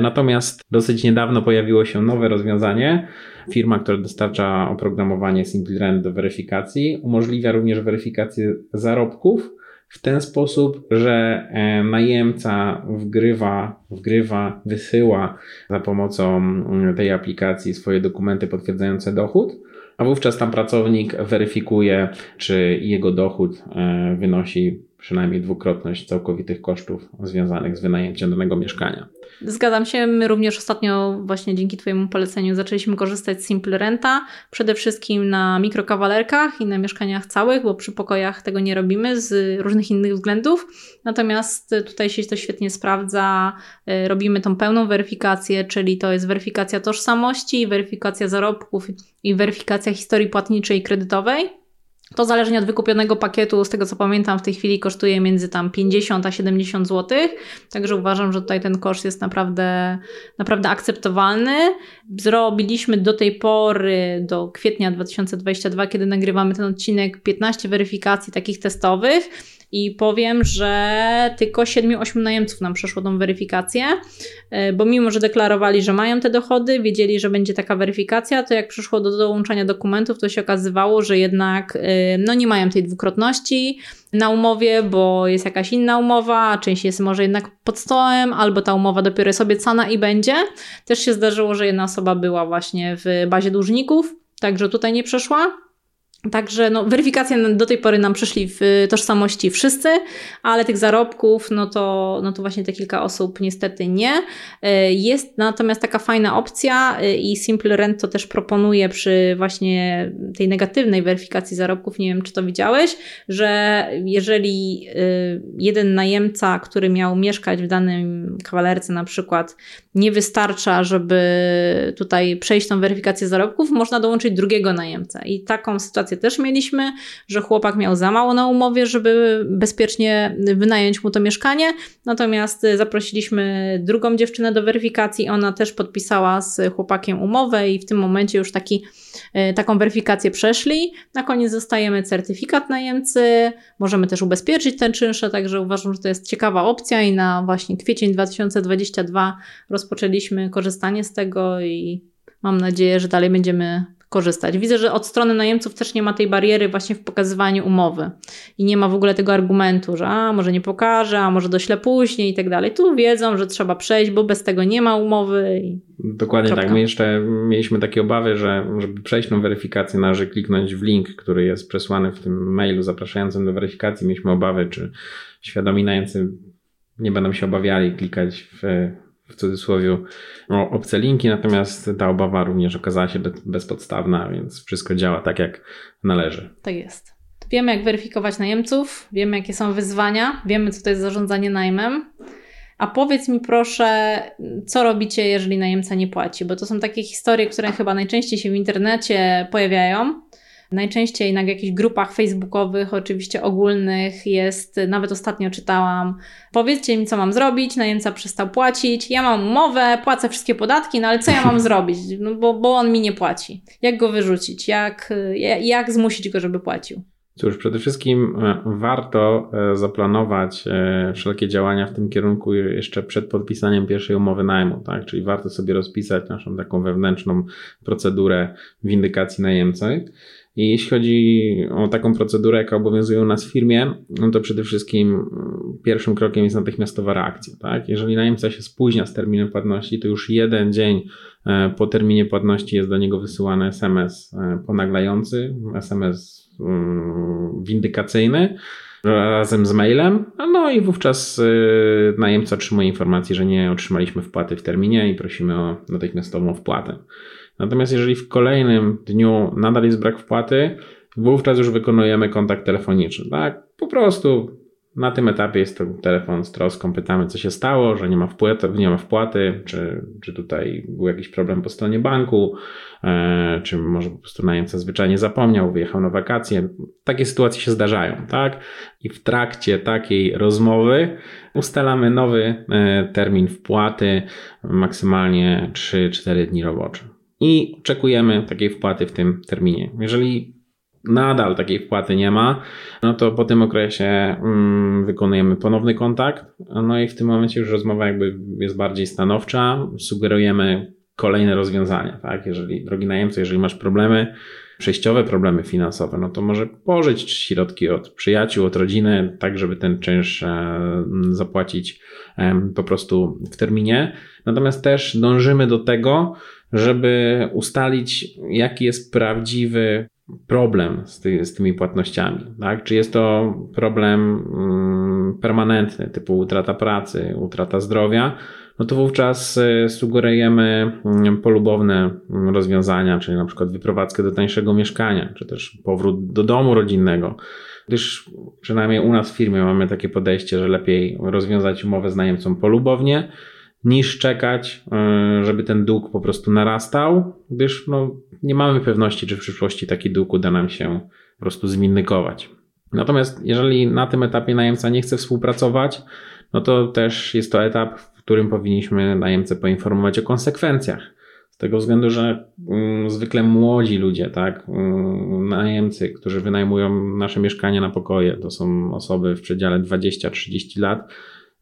Natomiast dosyć niedawno pojawiło się nowe rozwiązanie, Firma, która dostarcza oprogramowanie SimpleRent do weryfikacji, umożliwia również weryfikację zarobków w ten sposób, że e, najemca wgrywa, wgrywa, wysyła za pomocą mm, tej aplikacji swoje dokumenty potwierdzające dochód, a wówczas tam pracownik weryfikuje, czy jego dochód e, wynosi przynajmniej dwukrotność całkowitych kosztów związanych z wynajęciem danego mieszkania. Zgadzam się. My również ostatnio, właśnie dzięki Twojemu poleceniu, zaczęliśmy korzystać z Simple Renta. Przede wszystkim na mikrokawalerkach i na mieszkaniach całych, bo przy pokojach tego nie robimy z różnych innych względów. Natomiast tutaj się to świetnie sprawdza. Y, robimy tą pełną weryfikację, czyli to jest weryfikacja tożsamości, weryfikacja zarobków i weryfikacja historii płatniczej i kredytowej. To zależnie od wykupionego pakietu, z tego co pamiętam, w tej chwili kosztuje między tam 50 a 70 zł. Także uważam, że tutaj ten koszt jest naprawdę, naprawdę akceptowalny. Zrobiliśmy do tej pory, do kwietnia 2022, kiedy nagrywamy ten odcinek, 15 weryfikacji takich testowych i powiem, że tylko 7-8 najemców nam przeszło tą weryfikację, e, bo mimo, że deklarowali, że mają te dochody, wiedzieli, że będzie taka weryfikacja, to jak przyszło do dołączania dokumentów, to się okazywało, że jednak e, no, nie mają tej dwukrotności na umowie, bo jest jakaś inna umowa, część jest może jednak pod stołem, albo ta umowa dopiero jest obiecana i będzie. Też się zdarzyło, że jedna osoba była właśnie w bazie dłużników, także tutaj nie przeszła. Także no, weryfikacje do tej pory nam przyszli w tożsamości wszyscy, ale tych zarobków, no to, no to właśnie te kilka osób niestety nie. E, jest natomiast taka fajna opcja e, i Simple Rent to też proponuje przy właśnie tej negatywnej weryfikacji zarobków, nie wiem czy to widziałeś, że jeżeli jeden najemca, który miał mieszkać w danym kawalerce na przykład, nie wystarcza, żeby tutaj przejść tą weryfikację zarobków, można dołączyć drugiego najemcę. I taką sytuację też mieliśmy, że chłopak miał za mało na umowie, żeby bezpiecznie wynająć mu to mieszkanie. Natomiast zaprosiliśmy drugą dziewczynę do weryfikacji, ona też podpisała z chłopakiem umowę i w tym momencie już taki, e, taką weryfikację przeszli. Na koniec dostajemy certyfikat najemcy, możemy też ubezpieczyć ten czynsze, także uważam, że to jest ciekawa opcja i na właśnie kwiecień 2022 rozpoczęliśmy korzystanie z tego i mam nadzieję, że dalej będziemy korzystać. Widzę, że od strony najemców też nie ma tej bariery właśnie w pokazywaniu umowy i nie ma w ogóle tego argumentu, że a może nie pokażę, a może doślę później i tak dalej. Tu wiedzą, że trzeba przejść, bo bez tego nie ma umowy. Dokładnie kropka. tak. My jeszcze mieliśmy takie obawy, że żeby przejść tą weryfikację należy kliknąć w link, który jest przesłany w tym mailu zapraszającym do weryfikacji. Mieliśmy obawy, czy świadomi najemcy nie będą się obawiali klikać w w cudzysłowie o obce linki, natomiast ta obawa również okazała się bezpodstawna, więc wszystko działa tak, jak należy. Tak jest. Wiemy, jak weryfikować najemców, wiemy, jakie są wyzwania, wiemy, co to jest zarządzanie najmem. A powiedz mi proszę, co robicie, jeżeli najemca nie płaci? Bo to są takie historie, które chyba najczęściej się w internecie pojawiają. Najczęściej na jakichś grupach facebookowych, oczywiście ogólnych jest, nawet ostatnio czytałam, powiedzcie mi, co mam zrobić, najemca przestał płacić, ja mam umowę, płacę wszystkie podatki, no ale co ja mam zrobić, no bo, bo on mi nie płaci. Jak go wyrzucić? Jak, jak zmusić go, żeby płacił? Cóż, przede wszystkim e, warto e, zaplanować e, wszelkie działania w tym kierunku jeszcze przed podpisaniem pierwszej umowy najmu, tak? Czyli warto sobie rozpisać naszą taką wewnętrzną procedurę windykacji najemcy. I jeśli chodzi o taką procedurę, jaka obowiązuje u nas w firmie, no to przede wszystkim mm, pierwszym krokiem jest natychmiastowa reakcja. Tak? Jeżeli najemca się spóźnia z terminem płatności, to już jeden dzień e, po terminie płatności jest do niego wysyłany SMS e, ponaglający, SMS mm, windykacyjny razem z mailem, no i wówczas e, najemca otrzymuje informację, że nie otrzymaliśmy wpłaty w terminie i prosimy o natychmiastową wpłatę. Natomiast jeżeli w kolejnym dniu nadal jest brak wpłaty, wówczas już wykonujemy kontakt telefoniczny. Tak? Po prostu na tym etapie jest to telefon z troską, pytamy co się stało, że nie ma wpłaty, nie ma wpłaty czy, czy tutaj był jakiś problem po stronie banku, e, czy może po prostu najemca zwyczajnie zapomniał, wyjechał na wakacje. Takie sytuacje się zdarzają, tak? I w trakcie takiej rozmowy ustalamy nowy e, termin wpłaty, maksymalnie 3-4 dni robocze i oczekujemy takiej wpłaty w tym terminie. Jeżeli nadal takiej wpłaty nie ma, no to po tym okresie mm, wykonujemy ponowny kontakt, no i w tym momencie już rozmowa jakby jest bardziej stanowcza, sugerujemy kolejne rozwiązania, tak? Jeżeli, drogi najemco, jeżeli masz problemy, przejściowe problemy finansowe, no to może pożyć środki od przyjaciół, od rodziny, tak żeby ten czynsz e, zapłacić po prostu w terminie. Natomiast też dążymy do tego, żeby ustalić, jaki jest prawdziwy problem z, ty, z tymi płatnościami. Tak? Czy jest to problem mm, permanentny, typu utrata pracy, utrata zdrowia, no to wówczas y, sugerujemy mm, polubowne mm, rozwiązania, czyli na przykład wyprowadzkę do tańszego mieszkania, czy też powrót do domu rodzinnego. Gdyż przynajmniej u nas w firmie mamy takie podejście, że lepiej rozwiązać umowę z najemcą polubownie, niż czekać, y, żeby ten dług po prostu narastał, gdyż no, nie mamy pewności, czy w przyszłości taki dług uda nam się po prostu zminnikować. Natomiast jeżeli na tym etapie najemca nie chce współpracować, no to też jest to etap, w którym powinniśmy najemcę poinformować o konsekwencjach. Z tego względu, że mm, zwykle młodzi ludzie, tak, mm, najemcy, którzy wynajmują nasze mieszkania na pokoje, to są osoby w przedziale 20-30 lat,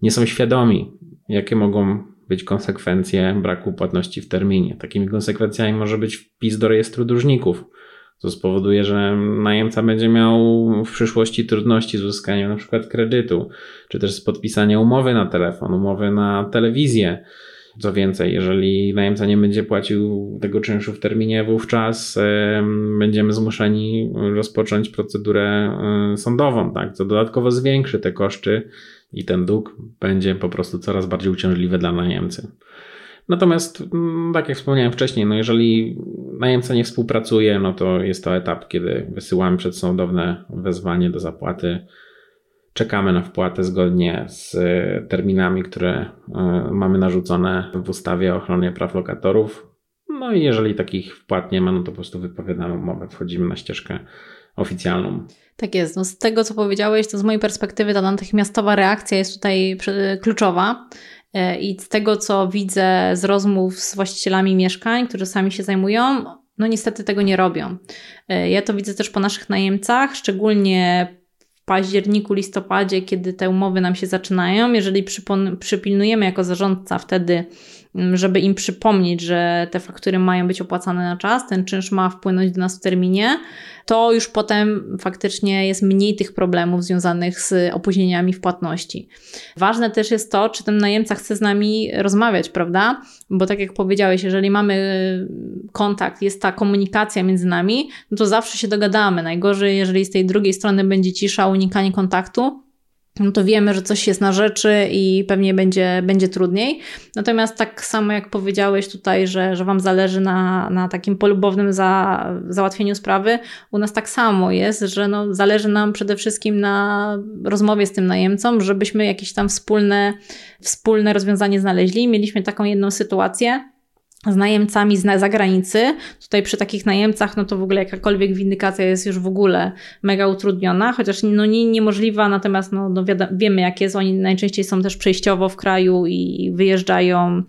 nie są świadomi, jakie mogą być konsekwencje braku płatności w terminie. Takimi konsekwencjami może być wpis do rejestru dłużników, co spowoduje, że najemca będzie miał w przyszłości trudności z uzyskaniem na przykład kredytu, czy też z podpisaniem umowy na telefon, umowy na telewizję. Co więcej, jeżeli najemca nie będzie płacił tego czynszu w terminie, wówczas będziemy zmuszeni rozpocząć procedurę y, sądową, tak, co dodatkowo zwiększy te koszty i ten dług będzie po prostu coraz bardziej uciążliwy dla najemcy. Natomiast, mm, tak jak wspomniałem wcześniej, no jeżeli najemca nie współpracuje, no to jest to etap, kiedy wysyłamy przedsądowne wezwanie do zapłaty. Czekamy na wpłatę zgodnie z e, terminami, które e, mamy narzucone w ustawie o ochronie praw lokatorów. No i jeżeli takich wpłat nie ma, no to po prostu wypowiadamy umowę, wchodzimy na ścieżkę oficjalną. Tak jest. No z tego, co powiedziałeś, to z mojej perspektywy ta natychmiastowa reakcja jest tutaj kluczowa. E, I z tego, co widzę z rozmów z właścicielami mieszkań, którzy sami się zajmują, no niestety tego nie robią. E, ja to widzę też po naszych najemcach, szczególnie w październiku, listopadzie, kiedy te umowy nam się zaczynają. Jeżeli przypilnujemy jako zarządca wtedy żeby im przypomnieć, że te faktury mają być opłacane na czas, ten czynsz ma wpłynąć do nas w terminie, to już potem faktycznie jest mniej tych problemów związanych z opóźnieniami w płatności. Ważne też jest to, czy ten najemca chce z nami rozmawiać, prawda? Bo tak jak powiedziałeś, jeżeli mamy kontakt, jest ta komunikacja między nami, no to zawsze się dogadamy. Najgorzej, jeżeli z tej drugiej strony będzie cisza, unikanie kontaktu, no to wiemy, że coś jest na rzeczy i pewnie będzie, będzie trudniej. Natomiast tak samo jak powiedziałeś tutaj, że, że Wam zależy na, na takim polubownym za, załatwieniu sprawy, u nas tak samo jest, że no, zależy nam przede wszystkim na rozmowie z tym najemcą, żebyśmy jakieś tam wspólne, wspólne rozwiązanie znaleźli. Mieliśmy taką jedną sytuację, z najemcami z zagranicy. Tutaj przy takich najemcach, no to w ogóle jakakolwiek windykacja jest już w ogóle mega utrudniona, chociaż no nie niemożliwa, natomiast no, no wiemy jak jest, oni najczęściej są też przejściowo w kraju i wyjeżdżają.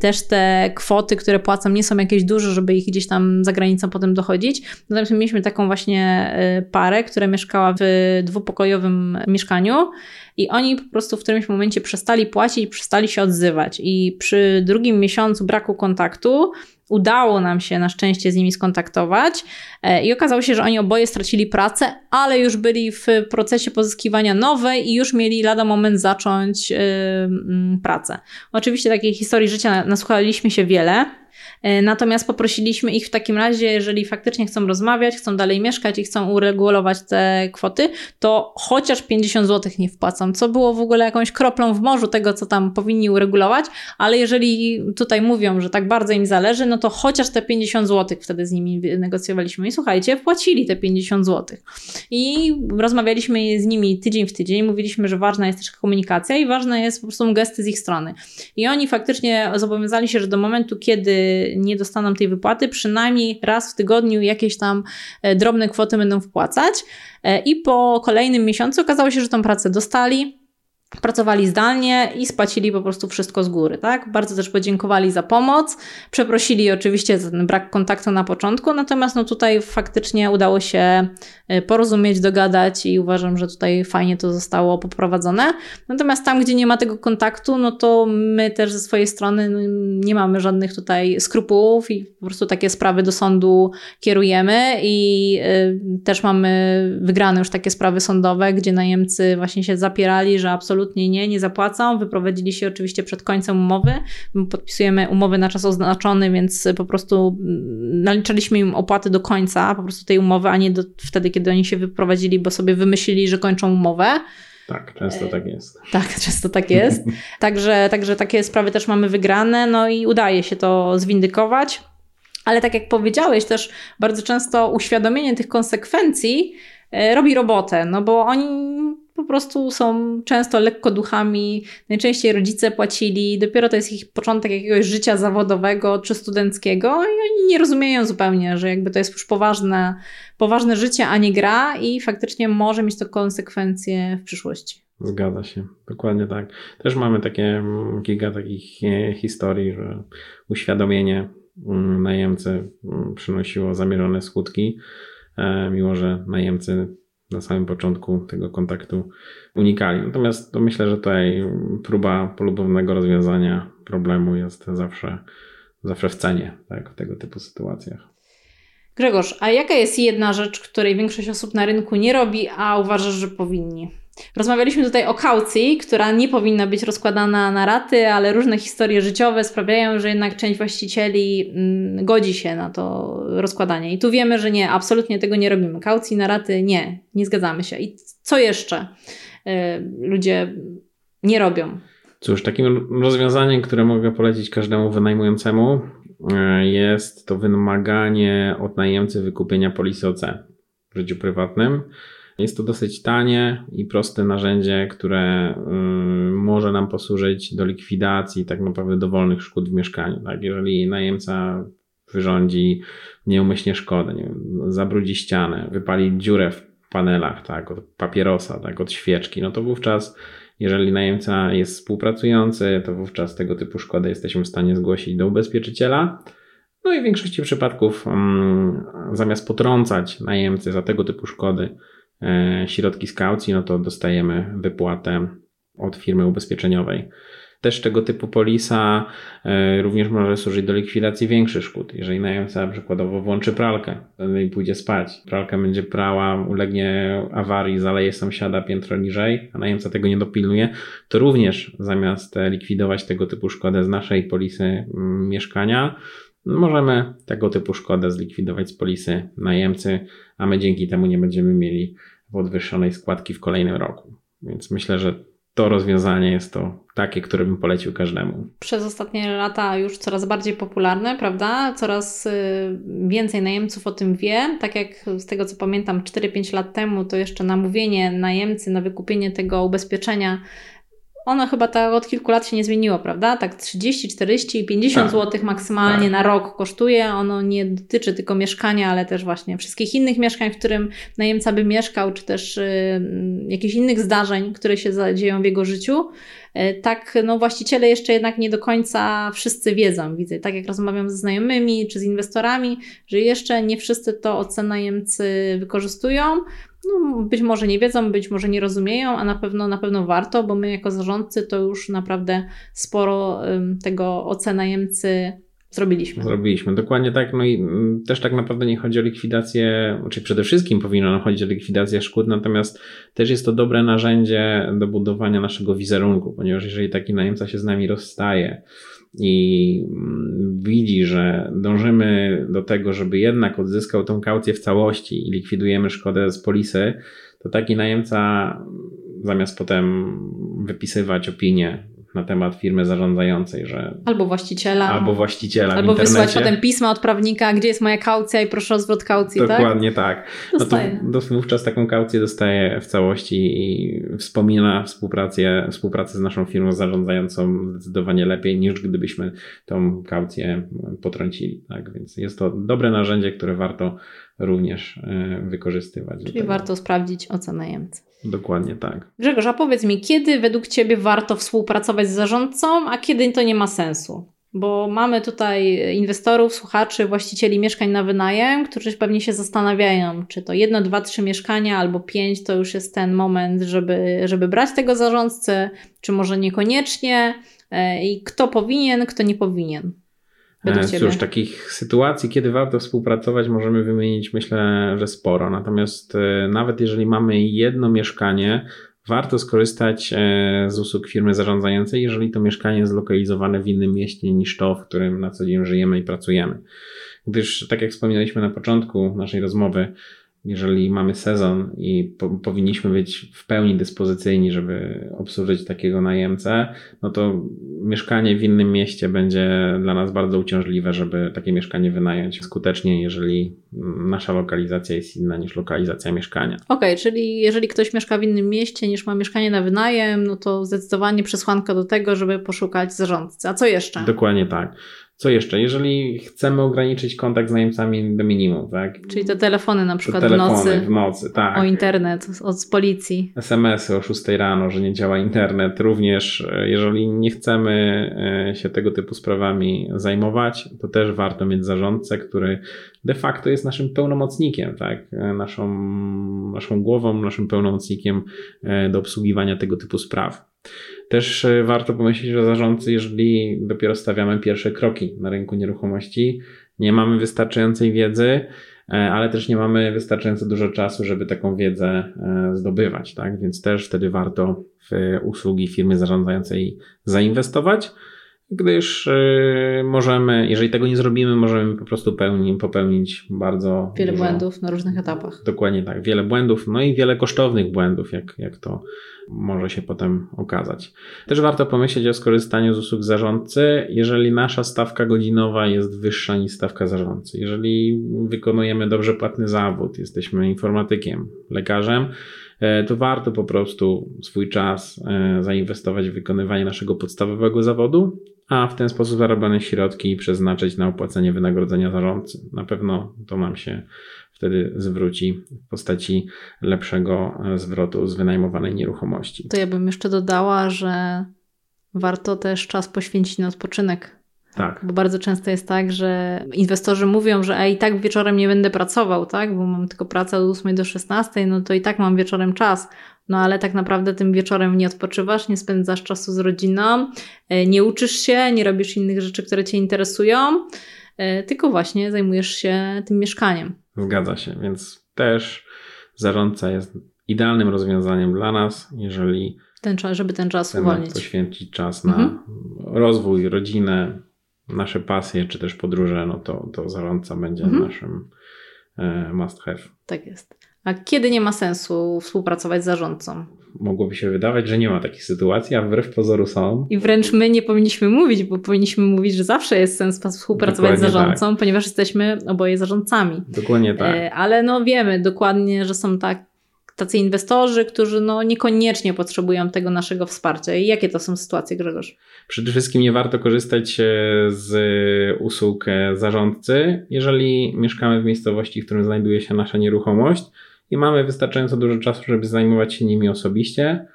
Też te kwoty, które płacą nie są jakieś duże, żeby ich gdzieś tam za granicą potem dochodzić. Natomiast mieliśmy taką właśnie y, parę, która mieszkała w dwupokojowym mieszkaniu i oni po prostu w którymś momencie przestali płacić, przestali się odzywać. I przy drugim miesiącu braku kontaktu udało nam się na szczęście z nimi skontaktować e, i okazało się, że oni oboje stracili pracę, ale już byli w procesie pozyskiwania nowej i już mieli lada moment zacząć yy, pracę. Oczywiście takiej historii życia nasłuchaliśmy się wiele. E, natomiast poprosiliśmy ich w takim razie, jeżeli faktycznie chcą rozmawiać, chcą dalej mieszkać i chcą uregulować te kwoty, to chociaż 50 zł nie wpłacą, co było w ogóle jakąś kroplą w morzu tego, co tam powinni uregulować, ale jeżeli tutaj mówią, że tak bardzo im zależy, no to chociaż te 50 zł wtedy z nimi negocjowaliśmy i słuchajcie, wpłacili te 50 zł. I rozmawialiśmy z nimi tydzień w tydzień, mówiliśmy, że ważna jest też komunikacja i ważne jest po prostu gesty z ich strony. I oni faktycznie zobowiązali się, że do momentu, kiedy nie dostaną tej wypłaty, przynajmniej raz w tygodniu jakieś tam e, drobne kwoty będą wpłacać. E, I po kolejnym miesiącu okazało się, że tą pracę dostali pracowali zdalnie i spłacili po prostu wszystko z góry, tak? Bardzo też podziękowali za pomoc, przeprosili oczywiście za ten brak kontaktu na początku, natomiast no tutaj faktycznie udało się y, porozumieć, dogadać i uważam, że tutaj fajnie to zostało poprowadzone. Natomiast tam, gdzie nie ma tego kontaktu, no to my też ze swojej strony no, nie mamy żadnych tutaj skrupułów i po prostu takie sprawy do sądu kierujemy i y, też mamy wygrane już takie sprawy sądowe, gdzie najemcy właśnie się zapierali, że absolutnie absolutnie nie, nie zapłacą. Wyprowadzili się oczywiście przed końcem umowy. My podpisujemy umowy na czas oznaczony, więc po prostu mm, naliczaliśmy im opłaty do końca po prostu tej umowy, a nie do, wtedy, kiedy oni się wyprowadzili, bo sobie wymyślili, że kończą umowę. Tak, często tak jest. Tak, często tak jest. Także, także takie sprawy też mamy wygrane, no i udaje się to zwindykować. Ale tak jak powiedziałeś, też bardzo często uświadomienie tych konsekwencji e, robi robotę, no bo oni po prostu są często lekko duchami, najczęściej rodzice płacili, dopiero to jest ich początek jakiegoś życia zawodowego czy studenckiego i oni nie rozumieją zupełnie, że jakby to jest już poważne, poważne życie, a nie gra i faktycznie może mieć to konsekwencje w przyszłości. Zgadza się, dokładnie tak. Też mamy takie mm, kilka takich e, historii, że uświadomienie mm, najemcy mm, przynosiło zamierzone skutki, e, mimo że najemcy na samym początku tego kontaktu unikali. Natomiast to myślę, że tutaj próba polubownego rozwiązania problemu jest zawsze, zawsze w cenie tak, w tego typu sytuacjach. Grzegorz, a jaka jest jedna rzecz, której większość osób na rynku nie robi, a uważasz, że powinni? Rozmawialiśmy tutaj o kaucji, która nie powinna być rozkładana na raty, ale różne historie życiowe sprawiają, że jednak część właścicieli mm, godzi się na to rozkładanie. I tu wiemy, że nie, absolutnie tego nie robimy. Kaucji na raty nie, nie zgadzamy się. I co jeszcze y, ludzie nie robią? Cóż, takim rozwiązaniem, które mogę polecić każdemu wynajmującemu, y, jest to wymaganie od najemcy wykupienia polisy OC w życiu prywatnym. Jest to dosyć tanie i proste narzędzie, które może nam posłużyć do likwidacji tak naprawdę dowolnych szkód w mieszkaniu. Tak? Jeżeli najemca wyrządzi nieumyślnie szkodę, nie wiem, zabrudzi ścianę, wypali dziurę w panelach, tak, od papierosa, tak, od świeczki, no to wówczas, jeżeli najemca jest współpracujący, to wówczas tego typu szkodę jesteśmy w stanie zgłosić do ubezpieczyciela. No i w większości przypadków, um, zamiast potrącać najemcy za tego typu szkody, środki z kaucji, no to dostajemy wypłatę od firmy ubezpieczeniowej. Też tego typu polisa e, również może służyć do likwidacji większych szkód. Jeżeli najemca przykładowo włączy pralkę i pójdzie spać, pralka będzie prała, ulegnie awarii, zaleje sąsiada piętro niżej, a najemca tego nie dopilnuje, to również zamiast likwidować tego typu szkodę z naszej polisy mm, mieszkania, możemy tego typu szkodę zlikwidować z polisy najemcy, a my dzięki temu nie będziemy mieli podwyższonej składki w kolejnym roku. Więc myślę, że to rozwiązanie jest to takie, które bym polecił każdemu. Przez ostatnie lata już coraz bardziej popularne, prawda? Coraz y, więcej najemców o tym wie. Tak jak z tego co pamiętam, 4-5 lat temu to jeszcze namówienie najemcy na wykupienie tego ubezpieczenia ono chyba tak od kilku lat się nie zmieniło, prawda? Tak 30, 40, 50 tak. zł maksymalnie tak. na rok kosztuje. Ono nie dotyczy tylko mieszkania, ale też właśnie wszystkich innych mieszkań, w którym najemca by mieszkał, czy też y, jakichś innych zdarzeń, które się dzieją w jego życiu. Y, tak, no właściciele jeszcze jednak nie do końca wszyscy wiedzą, widzę, tak jak rozmawiam ze znajomymi czy z inwestorami, że jeszcze nie wszyscy to OC najemcy wykorzystują no, być może nie wiedzą, być może nie rozumieją, a na pewno na pewno warto, bo my jako zarządcy to już naprawdę sporo tego ocena najemcy zrobiliśmy. Zrobiliśmy, dokładnie tak. No i mm, też tak naprawdę nie chodzi o likwidację, czy przede wszystkim powinno nam chodzić o likwidację szkód, natomiast też jest to dobre narzędzie do budowania naszego wizerunku, ponieważ jeżeli taki najemca się z nami rozstaje, i mm, widzi, że dążymy do tego, żeby jednak odzyskał tą kaucję w całości i likwidujemy szkodę z polisy, to taki najemca zamiast potem wypisywać opinię na temat firmy zarządzającej, że. Albo właściciela. Albo właściciela. Albo wysyłać potem pisma od prawnika, gdzie jest moja kaucja i proszę o zwrot kaucji, Dokładnie tak? tak. No to wówczas taką kaucję dostaje w całości i wspomina współpracę, współpracę z naszą firmą zarządzającą zdecydowanie lepiej niż gdybyśmy tą kaucję potrącili. Tak? Więc jest to dobre narzędzie, które warto również e, wykorzystywać. Czyli warto sprawdzić ocenę najemcy. Dokładnie tak. Grzegorz, a powiedz mi, kiedy według Ciebie warto współpracować z zarządcą, a kiedy to nie ma sensu? Bo mamy tutaj inwestorów, słuchaczy, właścicieli mieszkań na wynajem, którzy pewnie się zastanawiają, czy to jedno, dwa, trzy mieszkania albo pięć to już jest ten moment, żeby, żeby brać tego zarządcę, czy może niekoniecznie e, i kto powinien, kto nie powinien. E, cóż, takich sytuacji, kiedy warto współpracować, możemy wymienić myślę, że sporo. Natomiast e, nawet jeżeli mamy jedno mieszkanie, warto skorzystać e, z usług firmy zarządzającej, jeżeli to mieszkanie jest zlokalizowane w innym mieście niż to, w którym na co dzień żyjemy i pracujemy. Gdyż, tak jak wspominaliśmy na początku naszej rozmowy, jeżeli mamy sezon i po, powinniśmy być w pełni dyspozycyjni, żeby obsłużyć takiego najemcę, no to mieszkanie w innym mieście będzie dla nas bardzo uciążliwe, żeby takie mieszkanie wynająć skutecznie, jeżeli nasza lokalizacja jest inna niż lokalizacja mieszkania. Okej, okay, czyli jeżeli ktoś mieszka w innym mieście niż ma mieszkanie na wynajem, no to zdecydowanie przesłanka do tego, żeby poszukać zarządcy. A co jeszcze? Dokładnie tak. Co jeszcze? Jeżeli chcemy ograniczyć kontakt z najemcami do minimum, tak? Czyli te telefony na przykład telefony w nocy. w nocy, tak. O internet od policji. SMS-y o 6 rano, że nie działa internet. Również e, jeżeli nie chcemy e, się tego typu sprawami zajmować, to też warto mieć zarządcę, który de facto jest naszym pełnomocnikiem, tak? E, naszą, naszą głową, naszym pełnomocnikiem do obsługiwania tego typu spraw. Też e, warto pomyśleć o zarządcy, jeżeli dopiero stawiamy pierwsze kroki na rynku nieruchomości. Nie mamy wystarczającej wiedzy, e, ale też nie mamy wystarczająco dużo czasu, żeby taką wiedzę e, zdobywać, tak? Więc też wtedy warto w usługi firmy zarządzającej zainwestować, gdyż możemy, jeżeli tego nie zrobimy, możemy po prostu pełni, popełnić bardzo wiele dużo, błędów na różnych etapach. Dokładnie tak, wiele błędów, no i wiele kosztownych błędów, jak, jak to może się potem okazać. Też warto pomyśleć o skorzystaniu z usług zarządcy, jeżeli nasza stawka godzinowa jest wyższa niż stawka zarządcy. Jeżeli wykonujemy dobrze płatny zawód, jesteśmy informatykiem, lekarzem, e, to warto po prostu swój czas e, zainwestować w wykonywanie naszego podstawowego zawodu, a w ten sposób zarobione środki przeznaczyć na opłacenie wynagrodzenia zarządcy. Na pewno to nam się wtedy zwróci w postaci lepszego e, zwrotu z wynajmowanej nieruchomości. To ja bym jeszcze dodała, że warto też czas poświęcić na odpoczynek. Tak. Bo bardzo często jest tak, że inwestorzy mówią, że a i tak wieczorem nie będę pracował, tak? Bo mam tylko pracę od 8 do 16, no to i tak mam wieczorem czas. No ale tak naprawdę tym wieczorem nie odpoczywasz, nie spędzasz czasu z rodziną, e, nie uczysz się, nie robisz innych rzeczy, które Cię interesują, tylko właśnie zajmujesz się tym mieszkaniem. Zgadza się, więc też zarządca jest idealnym rozwiązaniem dla nas, jeżeli ten czas, żeby ten czas uwolnić. poświęcić czas na mhm. rozwój, rodzinę, nasze pasje, czy też podróże, no to, to zarządca będzie mhm. naszym e, must have. Tak jest. A kiedy nie ma sensu współpracować z zarządcą? mogłoby się wydawać, że nie ma takich sytuacji, a wbrew pozoru są. I wręcz my nie powinniśmy mówić, bo powinniśmy mówić, że zawsze jest sens współpracować dokładnie z zarządcą, tak. ponieważ jesteśmy oboje zarządcami. Dokładnie tak. E, ale no wiemy dokładnie, że są tak, tacy inwestorzy, którzy no niekoniecznie potrzebują tego naszego wsparcia. I jakie to są sytuacje, Grzegorz? Przede wszystkim nie warto korzystać e, z usług e, zarządcy, jeżeli mieszkamy w miejscowości, w którym znajduje się nasza nieruchomość i mamy wystarczająco dużo czasu, żeby zajmować się nimi osobiście.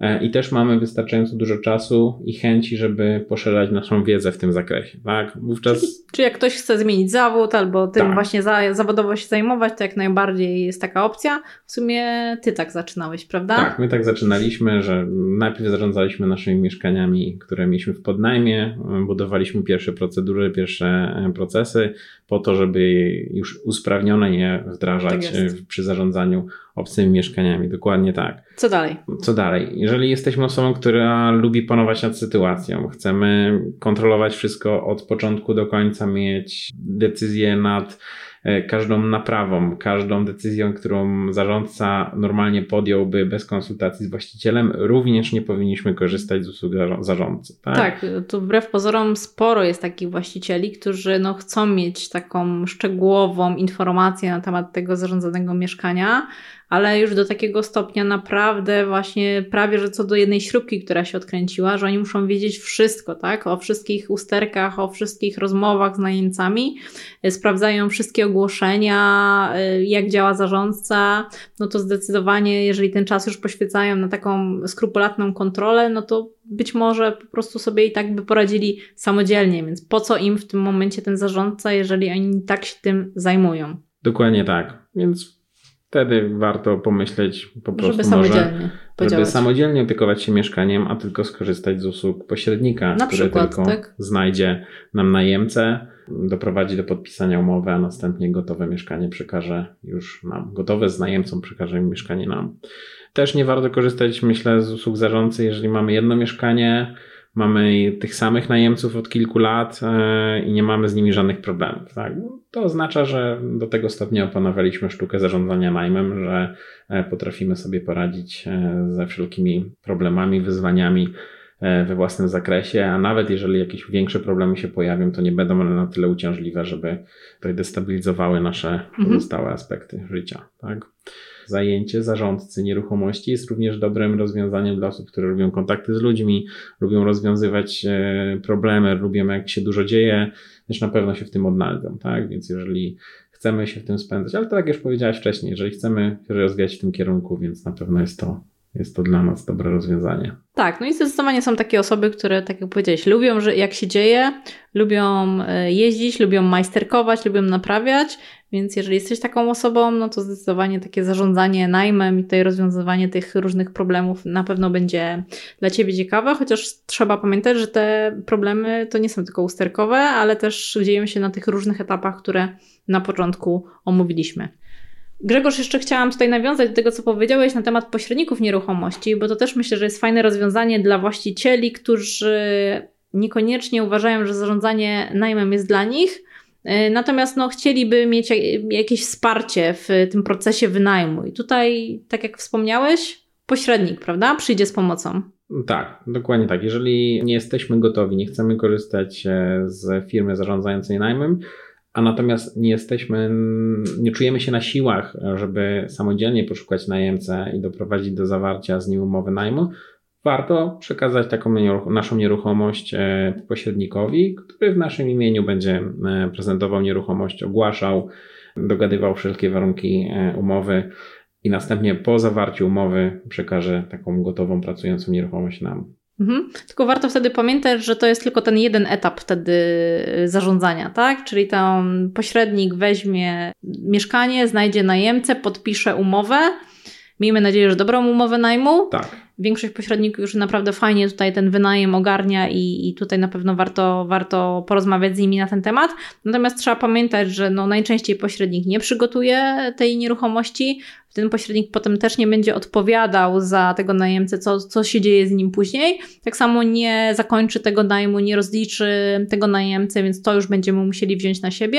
E, I też mamy wystarczająco dużo czasu i chęci, żeby poszerzać naszą wiedzę w tym zakresie. Tak? Wówczas... Czyli, czy jak ktoś chce zmienić zawód albo tym tak. właśnie za, zawodowo się zajmować, to jak najbardziej jest taka opcja. W sumie ty tak zaczynałeś, prawda? Tak, my tak zaczynaliśmy, że najpierw zarządzaliśmy naszymi mieszkaniami, które mieliśmy w podnajmie, budowaliśmy pierwsze procedury, pierwsze e, procesy po to, żeby już usprawnione je wdrażać tak przy zarządzaniu obcymi mieszkaniami. Dokładnie tak. Co dalej? Co dalej? Jeżeli jesteśmy osobą, która lubi panować nad sytuacją, chcemy kontrolować wszystko od początku do końca, mieć decyzję nad każdą naprawą, każdą decyzją, którą zarządca normalnie podjąłby bez konsultacji z właścicielem, również nie powinniśmy korzystać z usług zarządcy. Tak, tak wbrew pozorom sporo jest takich właścicieli, którzy no, chcą mieć taką szczegółową informację na temat tego zarządzanego mieszkania, ale już do takiego stopnia naprawdę właśnie prawie, że co do jednej śrubki, która się odkręciła, że oni muszą wiedzieć wszystko, tak? O wszystkich usterkach, o wszystkich rozmowach z najemcami, e, sprawdzają wszystkie ogłoszenia, e, jak działa zarządca, no to zdecydowanie, jeżeli ten czas już poświęcają na taką skrupulatną kontrolę, no to być może po prostu sobie i tak by poradzili samodzielnie, więc po co im w tym momencie ten zarządca, jeżeli oni tak się tym zajmują? Dokładnie tak. Więc wtedy warto pomyśleć po prostu może podziałać. Żeby samodzielnie opiekować się mieszkaniem, a tylko skorzystać z usług pośrednika, Na który przykład, tylko tak. znajdzie nam najemcę, doprowadzi do podpisania umowy, a następnie gotowe mieszkanie przekaże już nam. Gotowe z najemcą przekaże mieszkanie nam. Też nie warto korzystać, myślę, z usług zarządcy, jeżeli mamy jedno mieszkanie, mamy tych samych najemców od kilku lat e, i nie mamy z nimi żadnych problemów. Tak? To oznacza, że do tego stopnia opanowaliśmy sztukę zarządzania najmem, że e, potrafimy sobie poradzić e, ze wszelkimi problemami, wyzwaniami we własnym zakresie, a nawet jeżeli jakieś większe problemy się pojawią, to nie będą one na tyle uciążliwe, żeby tutaj destabilizowały nasze Mhm. pozostałe aspekty życia. Tak? Zajęcie zarządcy nieruchomości jest również dobrym rozwiązaniem dla osób, które lubią kontakty z ludźmi, lubią rozwiązywać e, problemy, lubią jak się dużo dzieje, też na pewno się w tym odnajdą, tak? Więc jeżeli chcemy się w tym spędzać, ale tak jak już powiedziałeś wcześniej, jeżeli chcemy się rozwijać w tym kierunku, więc na pewno jest to, jest to dla nas dobre rozwiązanie. Tak, no i zdecydowanie są takie osoby, które, tak jak powiedziałeś, lubią, że jak się dzieje, lubią e, jeździć, lubią majsterkować, lubią naprawiać, więc jeżeli jesteś taką osobą, no to zdecydowanie takie zarządzanie najmem i tutaj rozwiązywanie tych różnych problemów na pewno będzie dla Ciebie ciekawe, chociaż trzeba pamiętać, że te problemy to nie są tylko usterkowe, ale też dzieją się na tych różnych etapach, które na początku omówiliśmy. Grzegorz, jeszcze chciałam tutaj nawiązać do tego, co powiedziałeś na temat pośredników nieruchomości, bo to też myślę, że jest fajne rozwiązanie dla właścicieli, którzy niekoniecznie uważają, że zarządzanie najmem jest dla nich, e, natomiast no, chcieliby mieć jakieś wsparcie w tym procesie wynajmu. I tutaj, tak jak wspomniałeś, pośrednik, prawda, przyjdzie z pomocą. Tak, dokładnie tak. Jeżeli nie jesteśmy gotowi, nie chcemy korzystać e, z firmy zarządzającej najmem, a natomiast nie jesteśmy, nie czujemy się na siłach, żeby samodzielnie poszukać najemcę i doprowadzić do zawarcia z nim umowy najmu, warto przekazać taką naszą nieruchomość e, pośrednikowi, który w naszym imieniu będzie e, prezentował nieruchomość, ogłaszał, dogadywał wszelkie warunki e, umowy i następnie po zawarciu umowy przekaże taką gotową, pracującą nieruchomość nam. Mhm. Tylko warto wtedy pamiętać, że to jest tylko ten jeden etap wtedy zarządzania, tak? Czyli tam pośrednik weźmie mieszkanie, znajdzie najemcę, podpisze umowę. Miejmy nadzieję, że dobrą umowę najmu. Tak. Większość pośredników już naprawdę fajnie tutaj ten wynajem ogarnia i, i tutaj na pewno warto, warto porozmawiać z nimi na ten temat. Natomiast trzeba pamiętać, że no najczęściej pośrednik nie przygotuje tej nieruchomości, ten pośrednik potem też nie będzie odpowiadał za tego najemcę, co, co się dzieje z nim później. Tak samo nie zakończy tego najmu, nie rozliczy tego najemcy, więc to już będziemy musieli wziąć na siebie.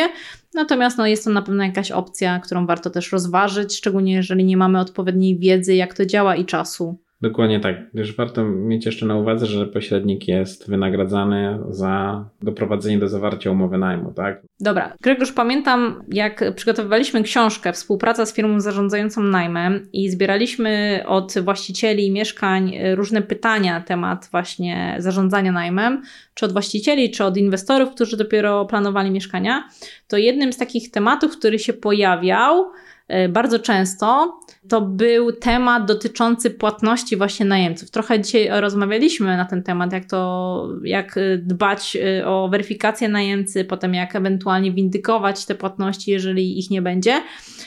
Natomiast no, jest to na pewno jakaś opcja, którą warto też rozważyć, szczególnie jeżeli nie mamy odpowiedniej wiedzy, jak to działa i czasu. Dokładnie tak. Już warto mieć jeszcze na uwadze, że pośrednik jest wynagradzany za doprowadzenie do zawarcia umowy najmu, tak? Dobra. Gregorz, pamiętam, jak przygotowywaliśmy książkę Współpraca z firmą zarządzającą najmem i zbieraliśmy od właścicieli mieszkań różne pytania na temat właśnie zarządzania najmem, czy od właścicieli, czy od inwestorów, którzy dopiero planowali mieszkania, to jednym z takich tematów, który się pojawiał, E, bardzo często to był temat dotyczący płatności właśnie najemców. Trochę dzisiaj rozmawialiśmy na ten temat, jak to, jak dbać e, o weryfikację najemcy, potem jak ewentualnie windykować te płatności, jeżeli ich nie będzie.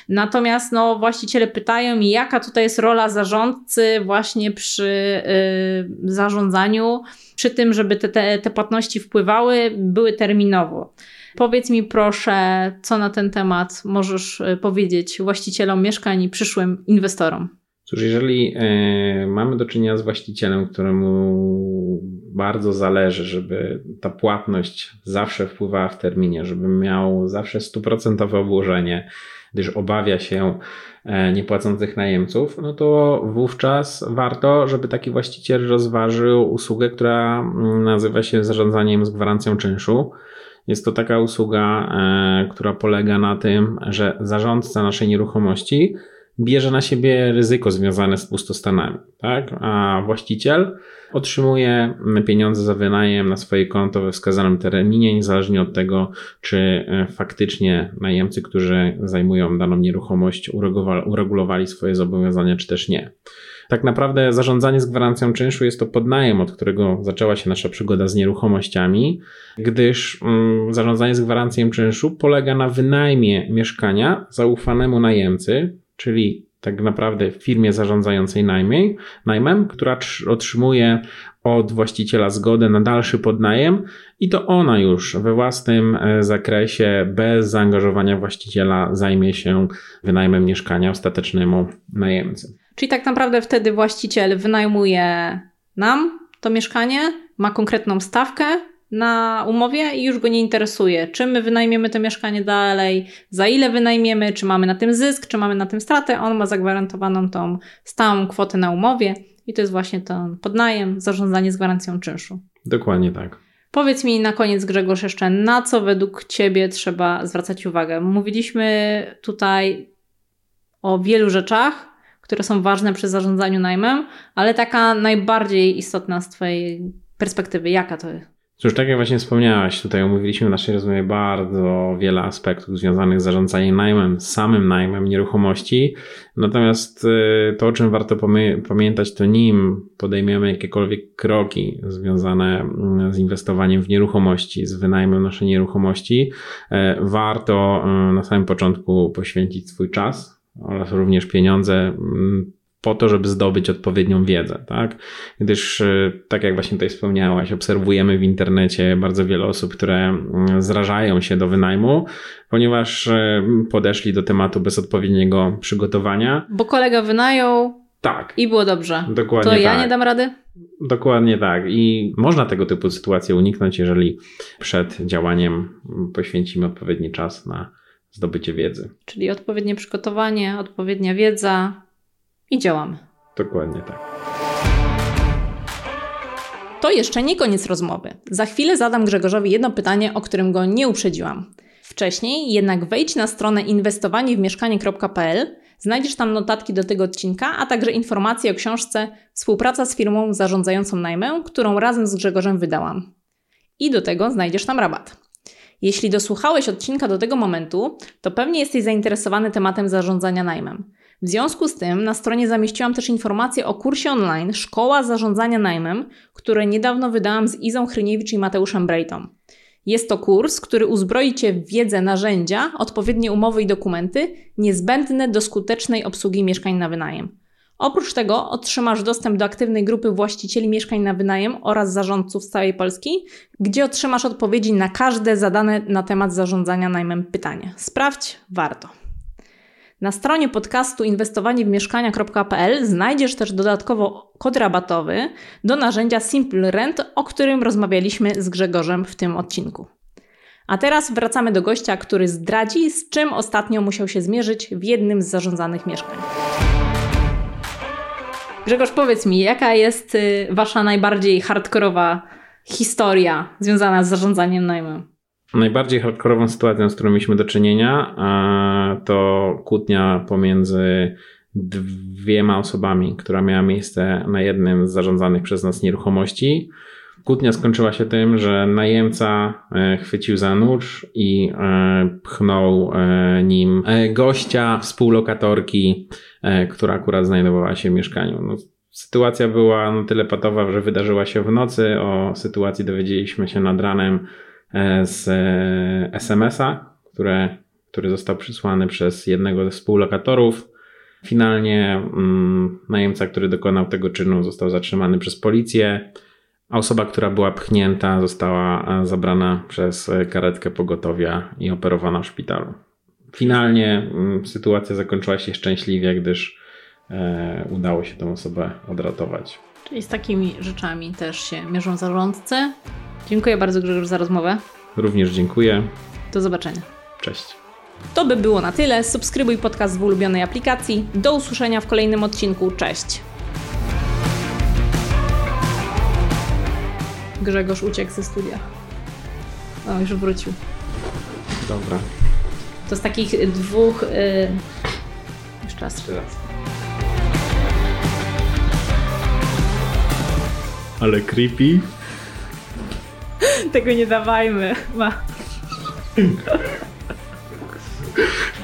Natomiast no, właściciele pytają, jaka tutaj jest rola zarządcy właśnie przy y, zarządzaniu, przy tym, żeby te, te, te płatności wpływały, były terminowo. Powiedz mi proszę, co na ten temat możesz e, powiedzieć właścicielom mieszkań i przyszłym inwestorom? Cóż, jeżeli y, mamy do czynienia z właścicielem, któremu bardzo zależy, żeby ta płatność zawsze wpływała w terminie, żeby miał zawsze stuprocentowe obłożenie, gdyż obawia się e, niepłacących najemców, no to wówczas warto, żeby taki właściciel rozważył usługę, która mm, nazywa się zarządzaniem z gwarancją czynszu. Jest to taka usługa, e, która polega na tym, że zarządca naszej nieruchomości bierze na siebie ryzyko związane z pustostanami, tak? a właściciel otrzymuje pieniądze za wynajem na swoje konto we wskazanym terminie, niezależnie od tego, czy e, faktycznie najemcy, którzy zajmują daną nieruchomość, uregulowali swoje zobowiązania, czy też nie. Tak naprawdę zarządzanie z gwarancją czynszu jest to podnajem, od którego zaczęła się nasza przygoda z nieruchomościami, gdyż mm, zarządzanie z gwarancją czynszu polega na wynajmie mieszkania zaufanemu najemcy, czyli tak naprawdę firmie zarządzającej najmniej, najmem, która otrzymuje od właściciela zgodę na dalszy podnajem i to ona już we własnym e, zakresie, bez zaangażowania właściciela, zajmie się wynajmem mieszkania ostatecznemu najemcy. Czyli tak naprawdę wtedy właściciel wynajmuje nam to mieszkanie, ma konkretną stawkę, na umowie i już go nie interesuje, czy my wynajmiemy to mieszkanie dalej, za ile wynajmiemy, czy mamy na tym zysk, czy mamy na tym stratę. On ma zagwarantowaną tą stałą kwotę na umowie i to jest właśnie ten podnajem, zarządzanie z gwarancją czynszu. Dokładnie tak. Powiedz mi na koniec, Grzegorz, jeszcze na co według Ciebie trzeba zwracać uwagę? Mówiliśmy tutaj o wielu rzeczach, które są ważne przy zarządzaniu najmem, ale taka najbardziej istotna z Twojej perspektywy, jaka to jest? Cóż, tak jak właśnie wspomniałaś, tutaj omówiliśmy w naszej rozmowie bardzo wiele aspektów związanych z zarządzaniem najmem, samym najmem nieruchomości. Natomiast y, to, o czym warto pamiętać, to nim podejmiemy jakiekolwiek kroki związane mm, z inwestowaniem w nieruchomości, z wynajmem naszej nieruchomości, y, warto y, na samym początku poświęcić swój czas oraz również pieniądze mm, po to, żeby zdobyć odpowiednią wiedzę, tak? Gdyż, e, tak jak właśnie tutaj wspomniałaś, obserwujemy w internecie bardzo wiele osób, które mm, zrażają się do wynajmu, ponieważ e, podeszli do tematu bez odpowiedniego przygotowania. Bo kolega wynajął. Tak. I było dobrze. Dokładnie. To ja tak. nie dam rady? Dokładnie tak. I można tego typu sytuacje uniknąć, jeżeli przed działaniem poświęcimy odpowiedni czas na zdobycie wiedzy. Czyli odpowiednie przygotowanie, odpowiednia wiedza, i działamy. Dokładnie tak. To jeszcze nie koniec rozmowy. Za chwilę zadam Grzegorzowi jedno pytanie, o którym go nie uprzedziłam. Wcześniej jednak wejdź na stronę inwestowaniewmieszkanie.pl, znajdziesz tam notatki do tego odcinka, a także informacje o książce Współpraca z firmą zarządzającą najmę, którą razem z Grzegorzem wydałam. I do tego znajdziesz tam rabat. Jeśli dosłuchałeś odcinka do tego momentu, to pewnie jesteś zainteresowany tematem zarządzania najmem. W związku z tym na stronie zamieściłam też informację o kursie online Szkoła Zarządzania Najmem, które niedawno wydałam z Izą Chryniewicz i Mateuszem Brejtą. Jest to kurs, który uzbroi Cię w wiedzę, narzędzia, odpowiednie umowy i dokumenty niezbędne do skutecznej obsługi mieszkań na wynajem. Oprócz tego otrzymasz dostęp do aktywnej grupy właścicieli mieszkań na wynajem oraz zarządców z całej Polski, gdzie otrzymasz odpowiedzi na każde zadane na temat zarządzania najmem pytanie. Sprawdź, warto. Na stronie podcastu inwestowaniewmieszkania.pl znajdziesz też dodatkowo kod rabatowy do narzędzia Simple Rent, o którym rozmawialiśmy z Grzegorzem w tym odcinku. A teraz wracamy do gościa, który zdradzi, z czym ostatnio musiał się zmierzyć w jednym z zarządzanych mieszkań. Grzegorz, powiedz mi, jaka jest y, wasza najbardziej hardkorowa historia związana z zarządzaniem najmem? Najbardziej hardkorową sytuacją, z którą mieliśmy do czynienia, to kłótnia pomiędzy dwiema osobami, która miała miejsce na jednym z zarządzanych przez nas nieruchomości. Kłótnia skończyła się tym, że najemca e, chwycił za nóż i e, pchnął e, nim gościa, współlokatorki, która akurat znajdowała się w mieszkaniu. No, sytuacja była no tyle patowa, że wydarzyła się w nocy. O sytuacji dowiedzieliśmy się nad ranem z SMS-a, które, który został przysłany przez jednego ze współlokatorów. Finalnie mm, najemca, który dokonał tego czynu, został zatrzymany przez policję, a osoba, która była pchnięta, została e, zabrana przez karetkę pogotowia i operowana w szpitalu. Finalnie mm, sytuacja zakończyła się szczęśliwie, gdyż udało się tę osobę odratować. Czyli z takimi rzeczami też się mierzą zarządcy. Dziękuję bardzo Grzegorz za rozmowę. Również dziękuję. Do zobaczenia. Cześć. To by było na tyle. Subskrybuj podcast w ulubionej aplikacji. Do usłyszenia w kolejnym odcinku. Cześć. Grzegorz uciekł ze studia. O, już wrócił. Dobra. To z takich dwóch. Yy... Jeszcze raz. Jeszcze raz. Ale creepy. Tego nie dawajmy. Ma.